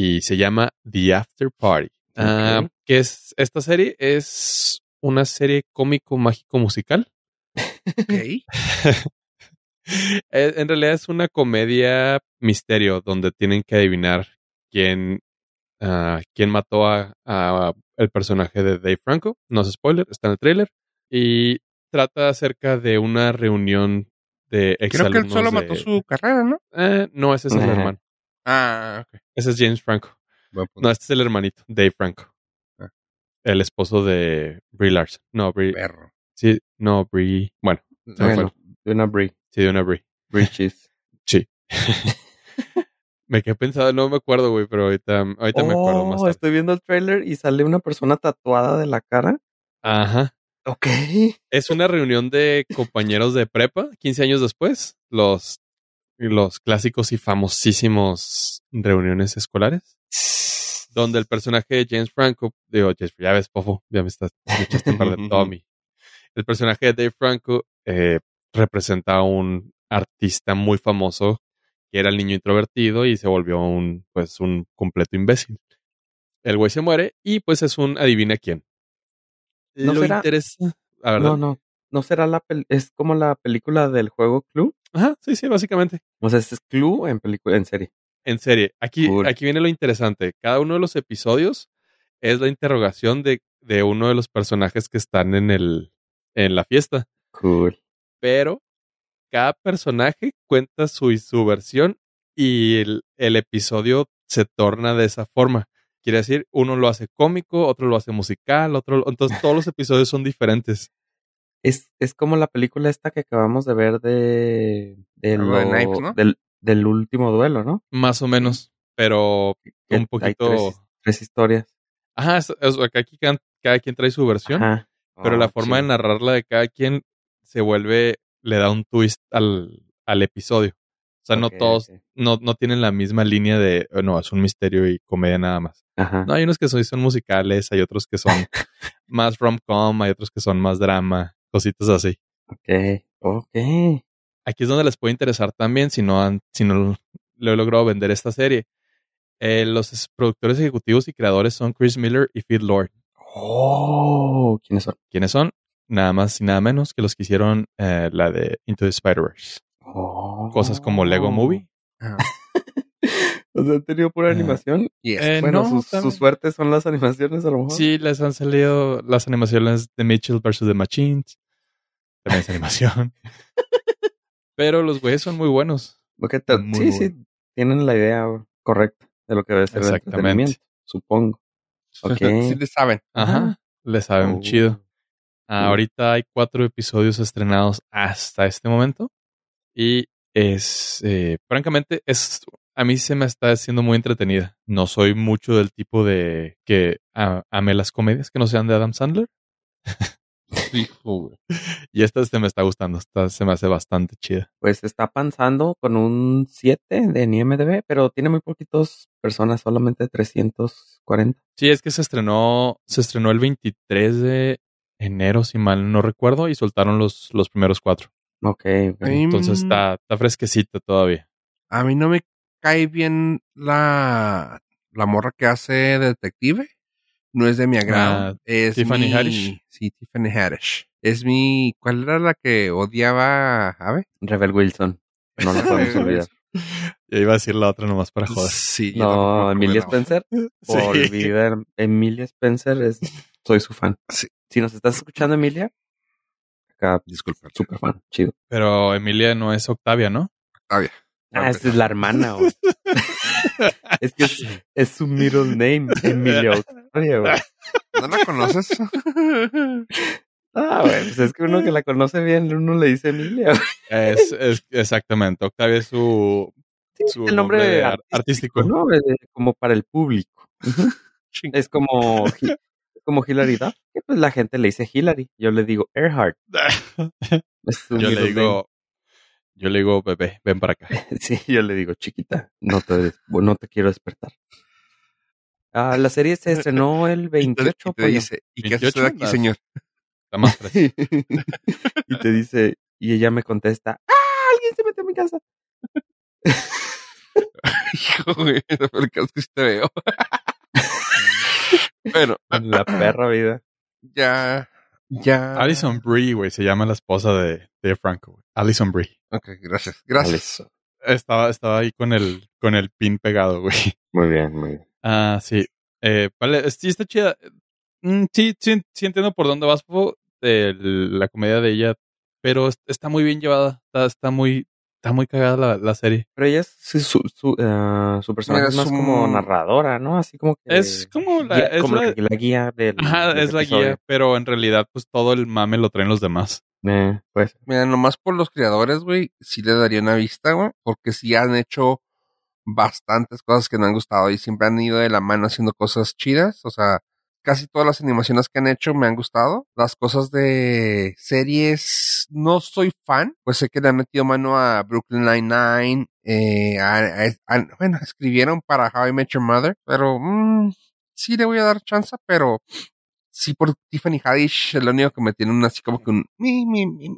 y se llama The After Party. Ah, Ok. que es esta serie es una serie cómico mágico musical. Ok. Eh, en realidad es una comedia misterio donde tienen que adivinar quién, ah, quién mató a, a el personaje de Dave Franco. No es spoiler, está en el trailer. Y trata acerca de una reunión de Creo que él solo de- mató su carrera, ¿no? Eh, no, ese es el hermano. Ah, ok. Ese es James Franco. No, este es el hermanito, Dave Franco. Ah. El esposo de Brie Larson. No, Brie. Perro. Sí, no, Brie. Bueno, Bueno, de una Brie, sí, de una Brie. Brie cheese. Sí. me quedé pensado, no me acuerdo, güey, pero ahorita, ahorita me acuerdo más Oh, tarde. estoy viendo el trailer y sale una persona tatuada de la cara. Ajá. Ok. Es una reunión de compañeros de prepa, 15 años después. Los, los clásicos y famosísimos reuniones escolares. Donde el personaje de James Franco, digo, James, ya ves, Pofo, ya me estás, me echaste a perder Tommy. El personaje de Dave Franco eh, representa a un artista muy famoso que era el niño introvertido y se volvió un, pues, un completo imbécil. El güey se muere y pues es un adivina quién. ¿No Lo será- interesa. A ver, No, no. ¿No será la pel- es como la película del juego Clue? Ajá, sí, sí, básicamente. O sea, este es Clue en película, en serie. En serie, aquí, Cool. aquí viene lo interesante. Cada uno de los episodios es la interrogación de, de uno de los personajes que están en el en la fiesta. Cool. Pero cada personaje cuenta su, su versión y el, el episodio se torna de esa forma. Quiere decir, uno lo hace cómico, otro lo hace musical, otro. Entonces todos los episodios son diferentes. Es, es como la película esta que acabamos de ver de, de Knives, ¿no? del, del último duelo, ¿no? Más o menos. Pero un hay poquito. tres, tres historias. Ajá, es- es- aquí cada, cada quien trae su versión. Ajá. pero Oh, la forma de narrarla de cada quien se vuelve, le da un twist al, al episodio. O sea, no todos, no, no tienen la misma línea de, "Oh, no, es un misterio y comedia nada más. Ajá. No, hay unos que son, son musicales, hay otros que son más rom-com, hay otros que son más drama, cositas así. Ok. Ok. Aquí es donde les puede interesar también si no han, si no lo he logrado vender esta serie. Eh, los es- productores ejecutivos y creadores son Chris Miller y Phil Lord. Oh, ¿quiénes son? ¿Quiénes son? Nada más y nada menos que los que hicieron eh, la de Into the Spider-Verse. Oh. Cosas como Lego Movie. Ah, O sea, han tenido pura animación. y es- Eh, bueno, no, sus, también- sus suertes son las animaciones, a lo mejor. Sí, les han salido las animaciones de Mitchell vs. The Machines. También es animación. Pero los güeyes son muy buenos. Porque te- Muy sí, sí, tienen la idea correcta de lo que debe ser el Exactamente. entretenimiento, supongo. Ok. sí le saben. Ajá. Les saben Oh. chido. Ahorita hay cuatro episodios estrenados hasta este momento. Y es, eh, francamente, es a mí se me está haciendo muy entretenida. No soy mucho del tipo de que a- ame las comedias que no sean de Adam Sandler. Hijo, güey. Y esta se me está gustando. Esta se me hace bastante chida. Pues está panzando con un 7 de IMDb, pero tiene muy poquitos personas, solamente 340. Sí, es que se estrenó, se estrenó el 23 de enero, si mal no recuerdo, y soltaron los, los primeros cuatro. Ok, mí, Entonces está, está fresquecita todavía. A mí no me cae bien la, la morra que hace de detective. No es de mi agrado. Es Tiffany mi- Haddish. Sí, Tiffany Haddish. Es mi... ¿Cuál era la que odiaba a Ave? Rebel Wilson. No lo podemos olvidar. Ya iba a decir la otra nomás para joder. Sí. yo No, Emilia Spencer. Sí. Olvidar. Emilia Spencer es. Soy su fan. Sí. Si nos estás escuchando, Emilia, acá, Disculpa. super fan. Chido. Pero Emilia no es Octavia, ¿no? Octavia. Ah, esa es la hermana, güey. es que es, es su middle name, Emilia Octavia, güey. ¿No la conoces? Ah, güey, pues es que uno que la conoce bien, uno le dice Emilia. güey. Es, es exactamente. Octavia es su, su el nombre ar- artístico. ¿no? Como para el público. Es como, como Hilary Duff, que pues la gente le dice Hillary. Yo le digo Earhart. Es su yo le middle digo, yo le digo, bebé, ven para acá. Sí, yo le digo chiquita. No te, no te quiero despertar. Ah, la serie se estrenó el Y te, 28. y te dice, ¿y qué hace 28 usted aquí, las- señor? Está más y te dice, y ella me contesta, ¡ah! Alguien se metió a mi casa. Hijo, güey, no me caso que sí te veo. bueno, En la perra vida. ya, ya. Alison Brie, güey, se llama la esposa de, de Franco. güey. Alison Brie. Ok, gracias, gracias. Estaba, estaba ahí con el, con el pin pegado, güey. Muy bien, muy bien. Ah, sí. Eh, vale, sí está chida. Mm, sí, sí, sí entiendo por dónde vas, Fofo, de la comedia de ella, pero es- está muy bien llevada. Está, está muy, está muy cagada la, la serie. Pero ella es, sí, su, su, ah, su personaje Mira, es más su- como narradora, ¿no? Así como que... Es como la- guía- es como la- guía del... Ajá, del es la guía, pero en realidad, pues todo el mame lo traen los demás. Eh, pues, Mira, nomás por los creadores, güey, sí le daría una vista, güey, porque sí han hecho bastantes cosas que me han gustado y siempre han ido de la mano haciendo cosas chidas, o sea, casi todas las animaciones que han hecho me han gustado. Las cosas de series no soy fan, pues sé que le han metido mano a Brooklyn Nine-Nine, eh, a- a- a- bueno, escribieron para How I Met Your Mother, pero mm, sí le voy a dar chance, pero sí por Tiffany Haddish es lo único que me tiene un así como que un mi, mi, mi.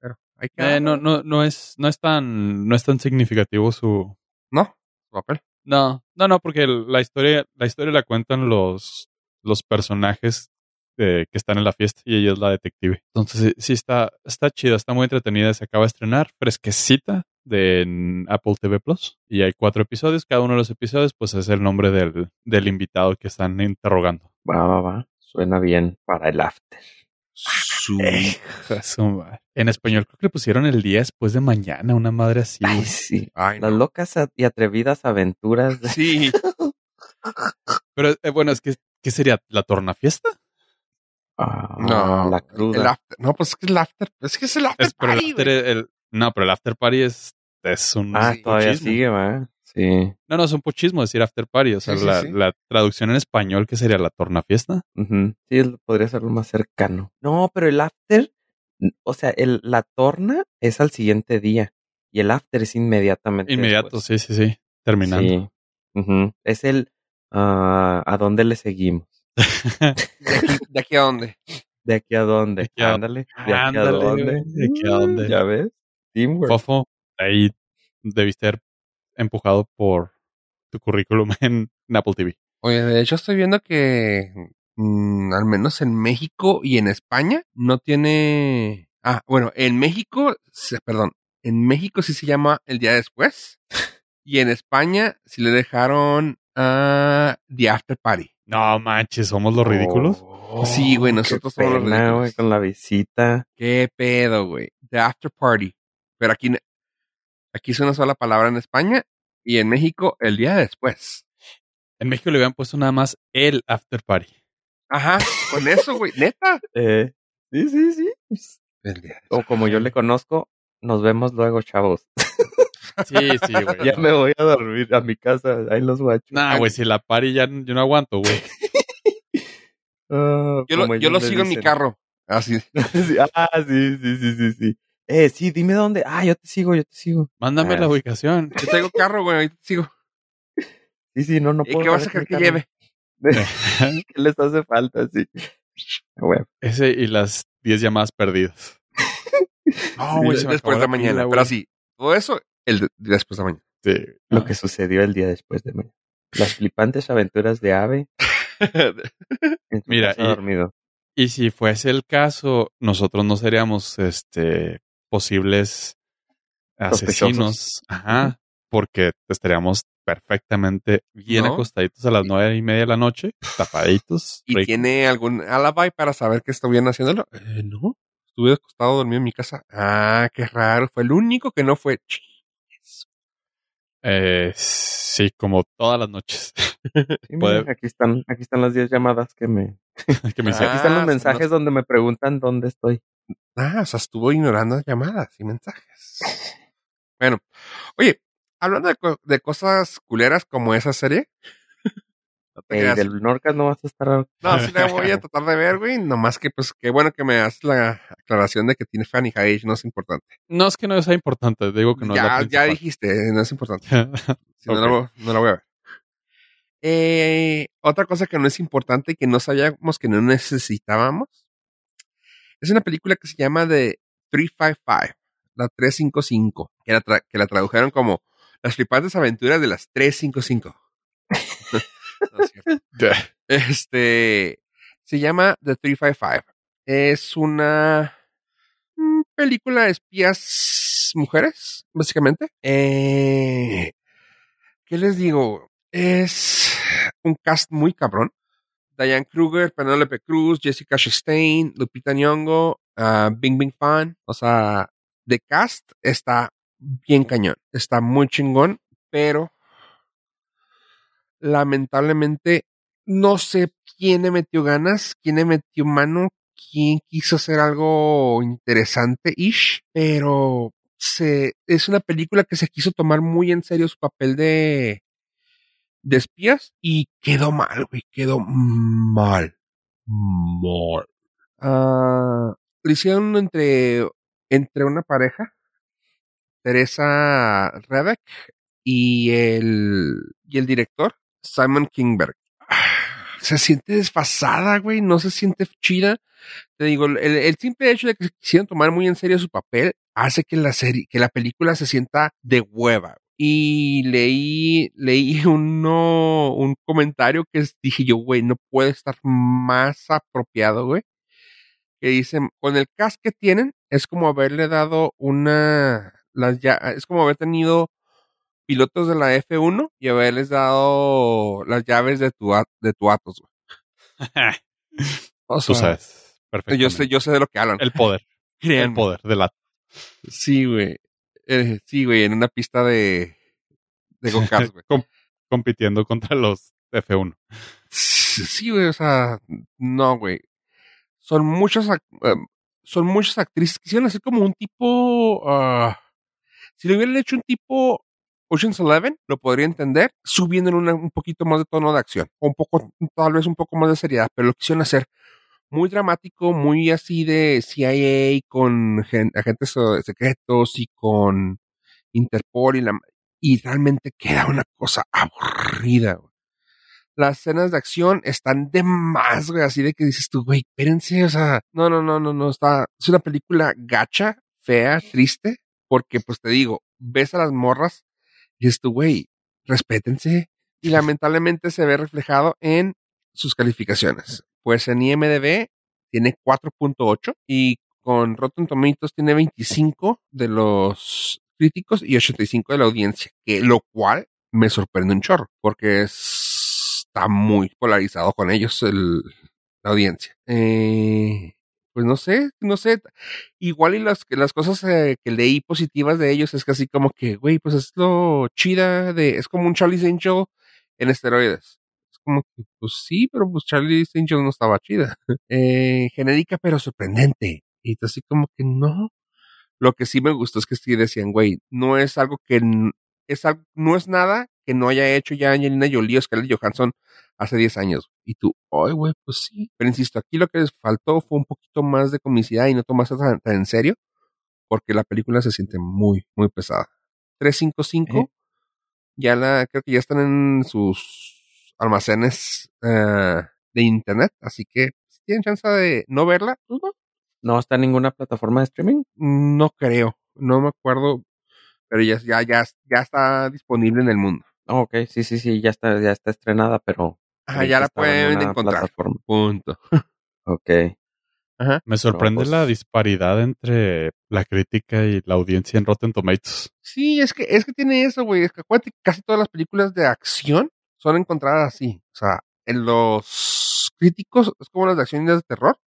Pero hay que Eh, no, no, no es, no es tan, no es tan significativo su, ¿No? Su papel. No, no, no, porque la historia, la historia la cuentan los, los personajes eh, que están en la fiesta y ella es la detective. Entonces sí, sí está, está chida, está muy entretenida, se acaba de estrenar, fresquecita de en Apple TV Plus. Y hay cuatro episodios, cada uno de los episodios pues es el nombre del, del invitado que están interrogando. va, va, va. Suena bien para el after. Su... En español creo que le pusieron el día después de mañana, una madre así. Ay, sí. Ay, Las no. locas y atrevidas aventuras de... Sí. Pero eh, bueno, es que, ¿qué sería? ¿La tornafiesta? Ah, No. la El cruda. after. No, pues es que el after. Es que es el after. Es, pero el party, after, güey. el- no, pero el after party es, es un Ah, sí, todavía pochismo. sigue, ¿va? Sí. No, no, es un pochismo decir after party. O sea, Sí, sí, la, sí. la traducción en español, que sería la tornafiesta? Ujú. Sí, es- podría ser lo más cercano. No, pero el after, o sea, el, la torna es al siguiente día y el after es inmediatamente. Inmediato, después. sí, sí, sí. Terminando. Sí. Ujú. Es el ah, a dónde le seguimos. ¿De aquí, ¿De aquí a dónde? ¿De aquí a dónde? ¿De aquí a- Ándale. ¿De aquí a dónde? güey. ¿De aquí a dónde? ¿Ya ves? Teamwork. Fofo, ahí debiste haber empujado por tu currículum en Apple TV. Oye, de hecho estoy viendo que mm, al menos en México y en España no tiene... Ah, bueno, en México, perdón, en México sí se llama el día después y en España sí le dejaron a The After Party. No manches, somos los ridículos. Oh, Sí, güey, qué nosotros somos los pena, ridículos. güey, con la visita. ¿Qué pedo, güey? The After Party. Pero aquí, aquí es una sola palabra en España y en México el día después. En México le habían puesto nada más el after party. Ajá, con eso, güey, neta. Eh, sí, sí, sí. El día O como yo le conozco, nos vemos luego, chavos. Sí, sí, güey. ya no. me voy a dormir a mi casa. Ahí los guachos. Nah, güey, si la pari ya yo no aguanto, güey. Ah, Yo lo, yo sigo en mi carro. Así. Sí, ah, sí, sí, sí, sí, sí. Eh, sí, dime dónde. Ah, yo te sigo, yo te sigo. Mándame Ah, la sí. ubicación. Yo traigo carro, güey. Ahí te sigo. Sí, sí, no, no ¿Y puedo. qué vas a querer que carro. lleve? ¿Qué les hace falta? Sí. Ah, güey. Ese y las 10 llamadas perdidas. No, Sí, güey, se me después de la mañana. pero así, todo eso, el de- después de mañana. Sí. Lo Ah, que sucedió el día después de mañana. Las flipantes aventuras de Ave Mira, y- dormido. Y si fuese el caso, nosotros no seríamos este posibles asesinos. Ajá. Porque estaríamos perfectamente bien ¿No? acostaditos a las nueve y media de la noche, tapaditos. ¿Y rico. tiene algún alibi para saber que estuvieron haciéndolo? Eh, no. Estuve acostado dormido en mi casa. Ah, qué raro. Fue el único que no fue. Eh, sí, como todas las noches. Sí, puede- mira, aquí están, aquí están las 10 llamadas que me. que me Ah. Aquí están los se mensajes donde me preguntan dónde estoy. Ah, o sea, estuvo ignorando llamadas y mensajes. Bueno, oye, hablando de, co- de cosas culeras como esa serie. No te Ey, creas. del Norcas no vas a estar. No, sí la voy a tratar de ver, güey. Nomás que, pues, qué bueno que me haces la aclaración de que tiene Fanny Hayes, no es importante. No es que no sea importante, digo que no ya, es la ya dijiste, no es importante. Si no, Ok. la voy- no la voy a ver. Eh, otra cosa que no es importante y que no sabíamos que no necesitábamos es una película que se llama The 355, la 355, que la, tra- que la tradujeron como Las flipantes aventuras de las 355. No es cierto. Este se llama The 355. Es una mm, película de espías mujeres, básicamente. Eh, ¿Qué les digo? Es un cast muy cabrón. Diane Kruger, Penelope Cruz, Jessica Chastain, Lupita Nyong'o, ah, Bing Bing Fan. O sea, de cast está bien cañón. Está muy chingón, pero lamentablemente no sé quién le metió ganas, quién le metió mano, quién quiso hacer algo interesante ish, pero se, es una película que se quiso tomar muy en serio su papel de, de espías y quedó mal, güey, quedó mal. Mal. Ah, lo hicieron entre, entre una pareja, Teresa Rebeck y el, y el director, Simon Kingberg. Se siente desfasada, güey, no se siente chida. Te digo, el, el simple hecho de que quisieran tomar muy en serio su papel hace que la serie, que la película se sienta de hueva. Y leí, leí uno, un comentario que dije yo, güey, no puede estar más apropiado, güey. Que dicen, con el cast que tienen, es como haberle dado una, las ya, es como haber tenido pilotos de la F1 y haberles dado las llaves de tu, de tu Atos, güey. O Tú sabes. Perfecto. yo sé, yo sé de lo que hablan. El poder. El poder de la. Sí, güey. Eh, sí, güey, en una pista de, de go-karts, güey. Com- compitiendo contra los F1. Sí, güey, o sea, no, güey. Son muchas, em, son muchas actrices. Quisieron hacer como un tipo, ah, si lo hubieran hecho un tipo Ocean's Eleven, lo podría entender, subiendo en un poquito más de tono de acción, o un poco, tal vez un poco más de seriedad, pero lo quisieron hacer muy dramático, muy así de CIA con gen- agentes secretos y con Interpol y la, y realmente queda una cosa aburrida, güey. Las escenas de acción están de más, güey, así de que dices tú, güey, espérense, o sea, no, no, no, no, no, está, es una película gacha, fea, triste, porque pues te digo, ves a las morras y tú, güey, respétense. Y lamentablemente se ve reflejado en sus calificaciones. Pues en IMDB tiene 4.8 y con Rotten Tomatoes tiene 25 de los críticos y 85 de la audiencia, que lo cual me sorprende un chorro, porque es- está muy polarizado con ellos el, la audiencia. Eh, pues no sé, no sé. Igual y las, las cosas eh, que leí positivas de ellos es que así como que, güey, pues es lo chida de, es como un Charlie's Angel en esteroides. Es como que, pues sí, pero pues Charlie's Angel no estaba chida. Eh, genérica pero sorprendente. Y así como que no. Lo que sí me gustó es que sí decían, güey, no es algo que es algo, no es nada que no haya hecho ya Angelina Jolie o Scarlett Johansson hace 10 años. Y tú, ay, güey, pues sí. Pero insisto, aquí lo que les faltó fue un poquito más de comicidad y no tomarse tan, tan en serio, porque la película se siente muy, muy pesada. 355, ¿Eh? ya la, creo que ya están en sus almacenes eh, de internet, así que si tienen chance de no verla, pues no, ¿No está en ninguna plataforma de streaming? no creo, no me acuerdo, pero ya, ya, ya, ya está disponible en el mundo. Oh, ok, sí, sí, sí, ya está, ya está estrenada, pero Ajá, ya la en pueden encontrar. plataforma. Punto. Ok. Me sorprende pues- la disparidad entre la crítica y la audiencia en Rotten Tomatoes. Sí, es que, es que tiene eso, güey. Es que acuérdate que casi todas las películas de acción son encontradas así. O sea, en los críticos, es como las de acción y las de terror.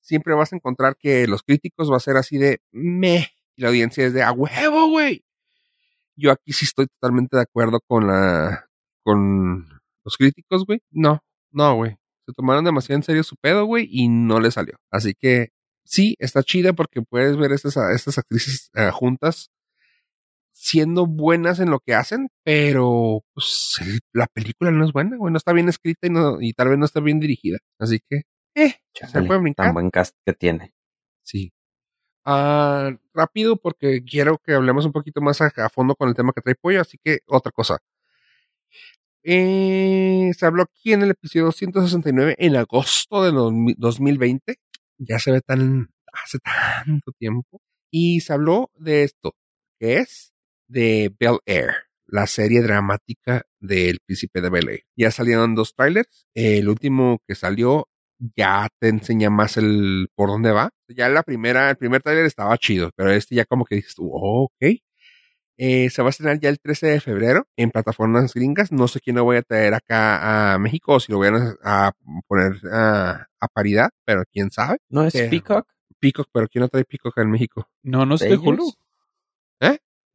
Siempre vas a encontrar que los críticos va a ser así de meh. Y la audiencia es de a huevo, güey. Yo aquí sí estoy totalmente de acuerdo con la, con los críticos, güey. No, no, güey. Se tomaron demasiado en serio su pedo, güey, y no le salió. Así que sí, está chida porque puedes ver estas, estas actrices eh, juntas siendo buenas en lo que hacen, pero pues, la película no es buena, güey, no está bien escrita y, no, y tal vez no está bien dirigida. Así que, eh, se Chale, puede brincar. tan buen cast que tiene. Sí. Ah, rápido porque quiero que hablemos un poquito más a, fondo con el tema que trae Pollo, así que otra cosa. Eh, se habló aquí en el episodio 169 en agosto de mi- 2020. Ya se ve tan hace tanto tiempo. Y se habló de esto, que es de Bel Air, la serie dramática del príncipe de Bel Air. Ya salieron dos trailers. El último que salió ya te enseña más el por dónde va. Ya la primera, el primer trailer estaba chido, pero este ya como que dices, tú, oh, ok. Eh, se va a estrenar ya el 13 de febrero en plataformas gringas. No sé quién lo voy a traer acá a México o si lo voy a, a poner a, a paridad, pero quién sabe. ¿No es Pero- Peacock? Peacock, pero ¿quién no trae Peacock en México? No, no es ¿De? Hulu.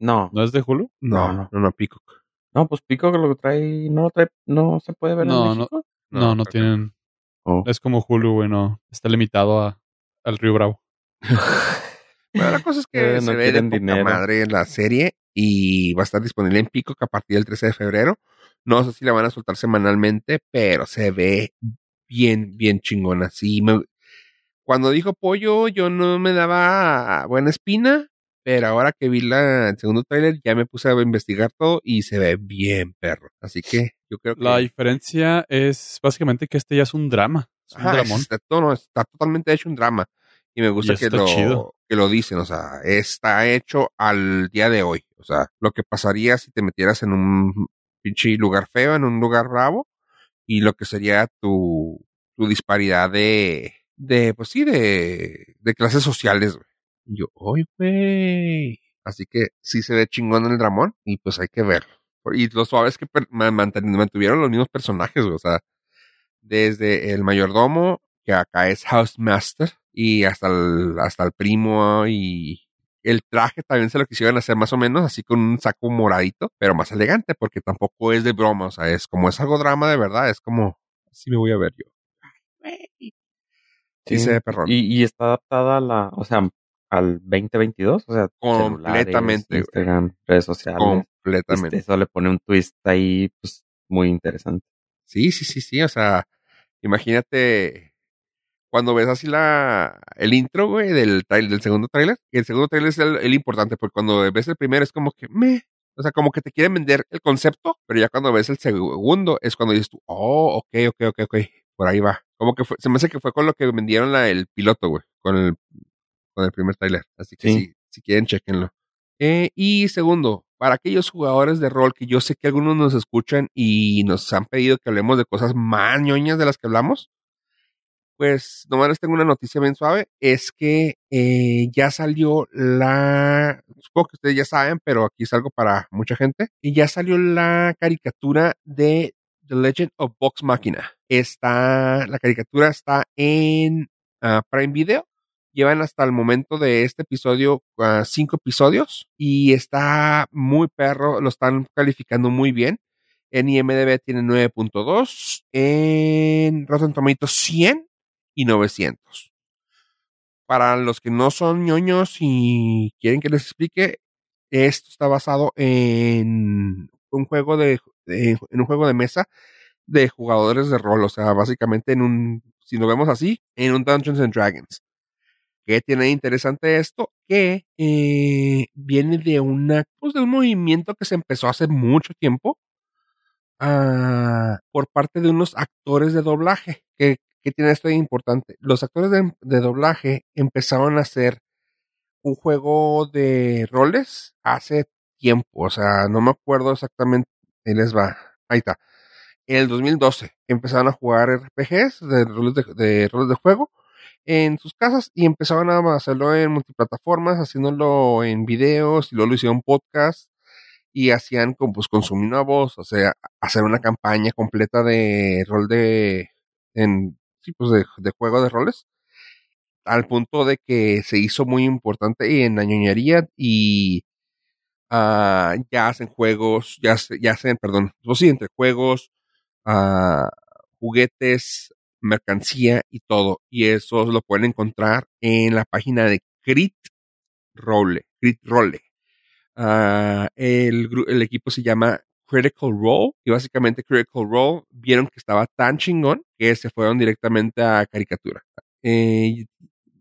No, ¿No es de Hulu? No, No, no, no. no, Peacock. no, pues Peacock lo trae, no lo trae, no se puede ver No, en no. México. No, no, creo que tienen. Oh. Es como Hulu, güey, no. Está limitado a, al Río Bravo. Bueno, la cosa es que Eh, se no ve de poca dinero. madre la serie y va a estar disponible en Peacock a partir del 13 de febrero. No sé si la van a soltar semanalmente, pero se ve bien, bien chingona. Sí, me- cuando dijo pollo, yo no me daba buena espina, pero ahora que vi la, el segundo tráiler ya me puse a investigar todo y se ve bien perro. Así que yo creo que La diferencia es básicamente que este ya es un drama. Es un dramón. está, todo- no, está totalmente hecho un drama. Y me gusta Y que lo, chido. que lo dicen, o sea, está hecho al día de hoy. O sea, lo que pasaría si te metieras en un pinche lugar feo, en un lugar bravo, y lo que sería tu, tu disparidad de, de, pues sí, de, de clases sociales, güey. Y yo, ¡ay, güey! Así que sí se ve chingón en el dramón, y pues hay que verlo. Y lo suave es que mantuvieron los mismos personajes, güey, o sea, desde el mayordomo, que acá es Housemaster, y hasta el, hasta el primo, y el traje también se lo quisieron hacer más o menos, así con un saco moradito, pero más elegante, porque tampoco es de broma, o sea, es como es algo drama de verdad, es como, así me voy a ver yo. Sí, se ve perrón. Y, y está adaptada a la, o sea, al 2022, o sea, Completamente, Instagram, redes sociales. Completamente. Este, eso le pone un twist ahí, pues, muy interesante. Sí, sí, sí, sí. O sea, imagínate cuando ves así la el intro, güey, del trailer, del segundo tráiler. El segundo tráiler es el, el importante, porque cuando ves el primero es como que me, o sea, como que te quieren vender el concepto, pero ya cuando ves el segundo es cuando dices tú, oh, ok, ok, ok, ok, por ahí va. Como que fue, se me hace que fue con lo que vendieron la, el piloto, güey, con el, con el primer tráiler. Así que Sí. si quieren, chequenlo. Eh, y segundo, para aquellos jugadores de rol que yo sé que algunos nos escuchan y nos han pedido que hablemos de cosas más ñoñas de las que hablamos, pues nomás les tengo una noticia bien suave, es que eh, ya salió la, supongo que ustedes ya saben, pero aquí es algo para mucha gente, y ya salió la caricatura de The Legend of Vox Machina. Está, la caricatura está en ah, Prime Video. Llevan hasta el momento de este episodio ah, cinco episodios y está muy perro, lo están calificando muy bien. En IMDB tiene 9.2, en Rotten Tomatoes 100 y 900. para los que no son ñoños y quieren que les explique, esto está basado en un juego de, de- en un juego de mesa de jugadores de rol, o sea, básicamente en un, si lo vemos así, en un Dungeons and Dragons. ¿Qué tiene interesante esto? Que eh, viene pues de un movimiento que se empezó hace mucho tiempo ah, por parte de unos actores de doblaje. ¿Qué, qué tiene esto de importante? Los actores de, doblaje empezaron a hacer un juego de roles hace tiempo, o sea, no me acuerdo exactamente, ahí les va, ahí está. En el 2012 empezaron a jugar RPGs de roles de juego en sus casas y empezaron a hacerlo en multiplataformas, haciéndolo en videos y luego lo hicieron podcast y hacían con, pues, con su misma voz, o sea, hacer una campaña completa de rol de, en, sí, pues de, juego de roles, al punto de que se hizo muy importante en la ñoñería y ah, ya hacen juegos, ya, ya hacen, perdón, pues sí, entre juegos, ah, juguetes, mercancía y todo. Y eso lo pueden encontrar en la página de Crit Role. Crit Role. Ah, el, el equipo se llama Critical Role. Y básicamente Critical Role vieron que estaba tan chingón que se fueron directamente a caricatura. Eh,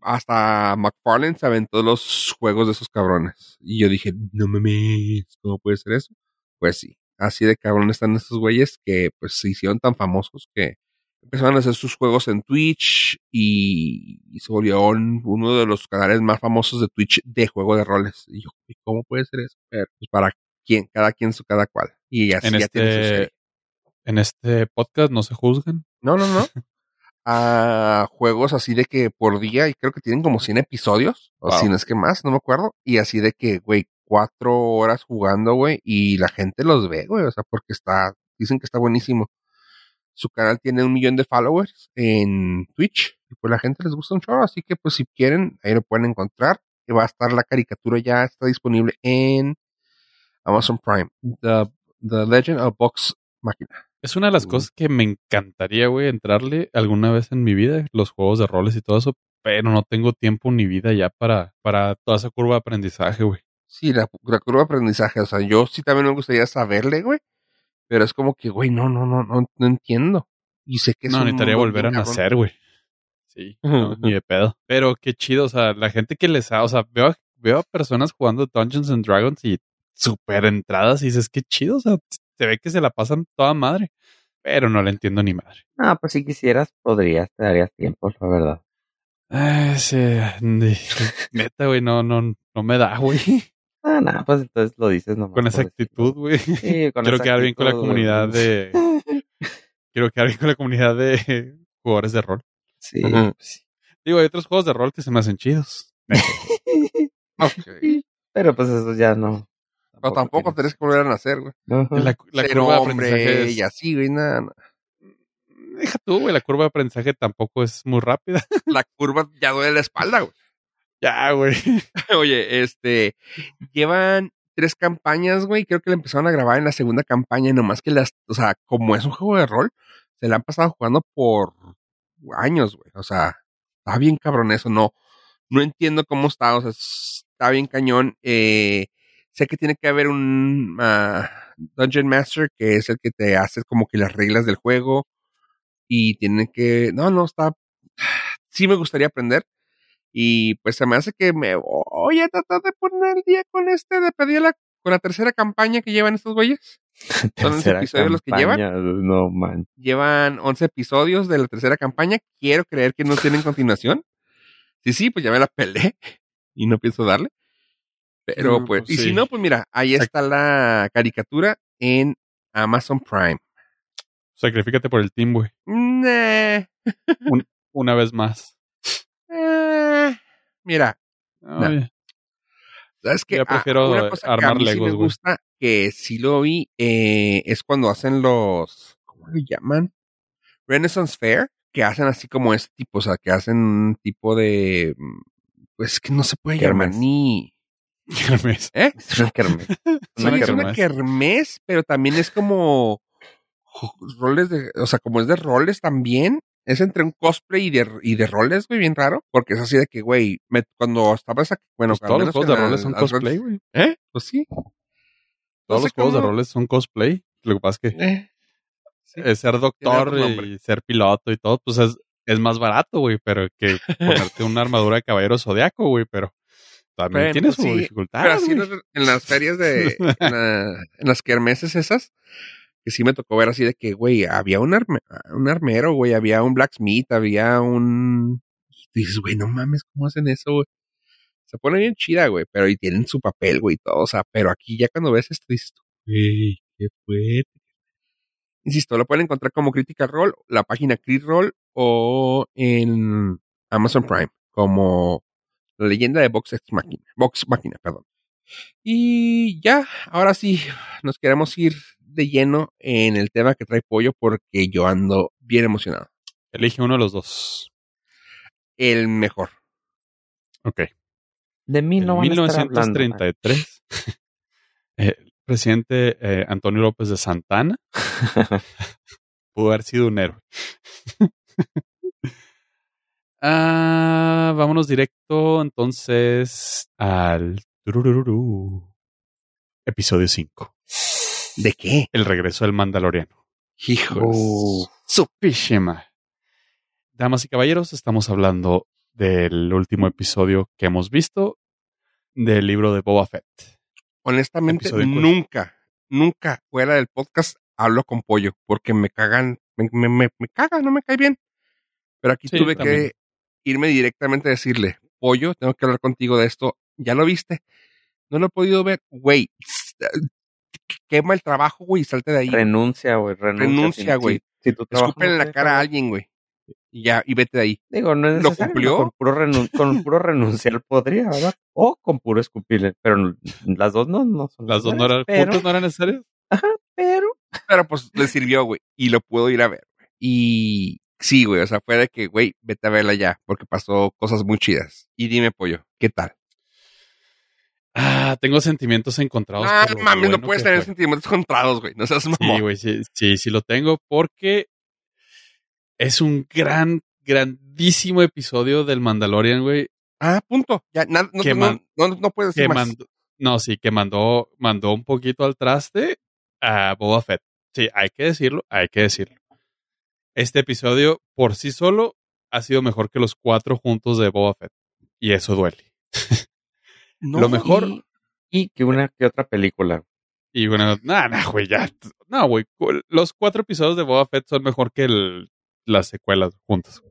hasta McFarlane se aventó los juegos de esos cabrones. Y yo dije, no mames, ¿cómo puede ser eso? Pues sí, así de cabrón están estos güeyes que pues se hicieron tan famosos que empezaron a hacer sus juegos en Twitch y, y se volvieron uno de los canales más famosos de Twitch de juego de roles. Y yo, ¿y ¿cómo puede ser eso? Pero, pues para quién, cada quien su cada cual. Y así En ya tiene su este, serie. en este podcast no se juzgan. No, no, no. a juegos así de que por día, y creo que tienen como 100 episodios, o Wow. si no es que más, no me acuerdo, y así de que, güey, cuatro horas jugando, güey, y la gente los ve, güey, o sea, porque está, dicen que está buenísimo. Su canal tiene un millón de followers en Twitch, y pues la gente les gusta un chorro, así que pues si quieren, ahí lo pueden encontrar, y va a estar la caricatura ya, está disponible en Amazon Prime, The, The Legend of Box Máquina. Es una de las cosas que me encantaría, güey, entrarle alguna vez en mi vida, los juegos de roles y todo eso, pero no tengo tiempo ni vida ya para, para toda esa curva de aprendizaje, güey. Sí, la, la curva de aprendizaje, o sea, yo sí también me gustaría saberle, güey, pero es como que, güey, no, no, no, no, no entiendo. Y sé que es No, un necesitaría mundo volver a bien cabrón. nacer, güey. Sí, no, ni de pedo. Pero qué chido, o sea, la gente que les ha, o sea, veo, a- veo a personas jugando Dungeons and Dragons y súper entradas y dices, qué chido, o sea, se ve que se la pasan toda madre, pero no le entiendo ni madre. Ah, pues si quisieras, podrías, te darías tiempo, la verdad. Ah, Ese, neta, güey, no, no, no me da, güey. Ah, nada, pues entonces lo dices nomás. Con esa actitud, güey. Sí, con Quiero esa quedar bien con la comunidad de. Quiero quedar bien con la comunidad de jugadores de rol. Sí, pues, Digo, hay otros juegos de rol que se me hacen chidos. Ok. Pero pues eso ya no. Pero tampoco tenés que volver a nacer, güey. La, la Ser curva de aprendizaje es- y así, güey, nada, nada. Deja tú, güey. La curva de aprendizaje tampoco es muy rápida. La curva ya duele la espalda, güey. Ya, güey. Oye, este, llevan tres campañas, güey, creo que la empezaron a grabar en la segunda campaña, nomás que las, o sea, como es un juego de rol, se la han pasado jugando por años, güey, o sea, está bien cabrón eso, no, no entiendo cómo está, o sea, está bien cañón, eh, sé que tiene que haber un ah, Dungeon Master, que es el que te hace como que las reglas del juego, y tiene que, no, no, está, sí me gustaría aprender, y pues se me hace que me voy a tratar de poner el día con este, de pedir la, con la tercera campaña que llevan estos güeyes. Son 11 Tercera episodios los que llevan. campaña, No, man. Llevan 11 episodios de la tercera campaña. Quiero creer que no tienen continuación. Sí, sí, pues ya me la pelé y no pienso darle. Pero pues, pues y si no, pues mira, ahí está la caricatura en Amazon Prime. Sacrifícate por el team, güey. Nah, Una vez más. Eh, mira, ¿Sabes Ah, prefiero una cosa que armar a mí sí Legos, me gusta, que sí lo vi, eh, es cuando hacen los, ¿cómo le llaman? Renaissance Fair, que hacen así como este tipo, o sea, que hacen un tipo de, mm, pues que no se puede llamar ni, Kermés. ¿eh? Es una kermés. Sí, Una es una kermés. pero también es como roles de, o sea, como es de roles también, es entre un cosplay y de, y de roles, güey, bien raro. Porque es así de que, güey, me- cuando estabas aquí, bueno, Pues todos los juegos de roles son cosplay, güey. ¿Eh? Pues sí. Todos sé los juegos de roles son cosplay. Lo que pasa es que Eh, sí. ser doctor y ser piloto y todo, pues es, es más barato, güey, pero que ponerte una armadura de caballero zodiaco, güey, pero también Bueno, tiene pues su sí, dificultad. Pero así en güey. las, en las ferias de. en, la- en las kermeses esas, sí me tocó ver así de que, güey, había un, arme- un armero, güey, había un blacksmith, había un. y dices, güey, no mames, ¿cómo hacen eso, güey? Se pone bien chida, güey, pero y tienen su papel, güey, todo, o sea, pero aquí ya cuando ves esto dices, güey, qué fuerte. Insisto, lo pueden encontrar como Critical Role, la página Crit Roll o en Amazon Prime, como la leyenda de Vox Ex Machina, Vox Machina, perdón. Y ya, ahora sí, nos queremos ir de lleno en el tema que trae Pollo porque yo ando bien emocionado. Elige uno de los dos. El mejor. Ok. De mí no en van a estar hablando. 1933, eh, el presidente eh, Antonio López de Santana pudo haber sido un héroe. Ah, vámonos directo entonces al episodio 5. ¿De qué? El regreso del Mandaloriano. Hijos. Uh. Supishima. Damas y caballeros, estamos hablando del último episodio que hemos visto del libro de Boba Fett. Honestamente, nunca, nunca fuera del podcast hablo con Pollo porque me cagan, me, me, me, me caga, no me cae bien. Pero aquí Sí, tuve también. que irme directamente a decirle, Pollo, tengo que hablar contigo de esto. ¿Ya lo viste? No lo he podido ver. Güey, quema el trabajo, güey, y salte de ahí. Renuncia, güey. Renuncia, Si- güey. Si, si Escúpele la cara a alguien, güey. Y ya, y vete de ahí. Digo, no es ¿Lo necesario, cumplió? Con puro, renun- con puro renunciar podría, ¿verdad? O con puro escupirle. Pero las dos no, no son Las dos no eran, necesarias, juntas no eran necesarias. Pero, Pero pues le sirvió, güey. Y lo puedo ir a ver, güey. Y sí, güey. O sea, fue de que, güey, vete a verla ya. Porque pasó cosas muy chidas. Y dime, pollo, ¿qué tal? Ah, tengo sentimientos encontrados. Ah, mames, no puedes tener fue. sentimientos contrados, güey. No seas Sí, mamón. güey, sí, sí, sí lo tengo porque es un gran, grandísimo episodio del Mandalorian, güey, ah, punto. Ya, nada, no, Que no, man- no, no puedes decir que más. mandó, no, sí, que mandó, mandó un poquito al traste a Boba Fett. Sí, hay que decirlo, hay que decirlo. Este episodio por sí solo ha sido mejor que los cuatro juntos de Boba Fett. Y eso duele. No, lo mejor- y, y que una que otra película. Y bueno, nada, güey, ya. No, güey, los cuatro episodios de Boba Fett son mejor que el- las secuelas juntas.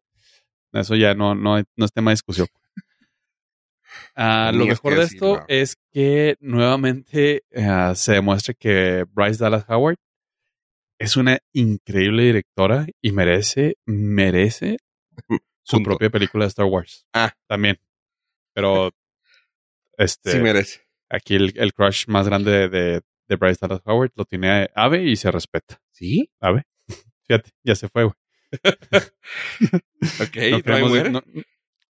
Eso ya no, no, no es tema de discusión. Ah, lo mejor de esto decirlo. es que nuevamente ah, se demuestra que Bryce Dallas Howard es una increíble directora y merece, merece su Punto. propia película de Star Wars. Ah. También. Pero este Sí merece. aquí el, el crush más grande de, de, de Bryce Dallas Howard lo tiene Ave y se respeta. ¿Sí? Ave. Fíjate, ya se fue, güey. Ok.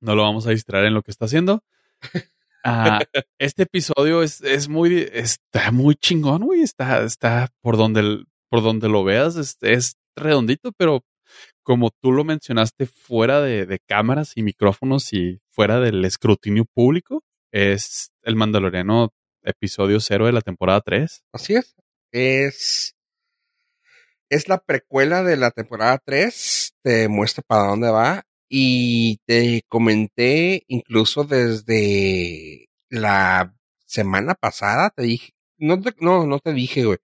no, lo vamos a distraer en lo que está haciendo. Ah, este episodio es, es muy, está muy chingón, güey. Está, está por donde, el- por donde lo veas, es, es redondito, pero como tú lo mencionaste, fuera de, de cámaras y micrófonos y fuera del escrutinio público, es el Mandaloriano episodio cero de la temporada 3. Así es. Es. Es la precuela de la temporada 3. Te muestra para dónde va. Y te comenté incluso desde la semana pasada. Te dije. No, no, no te dije, güey.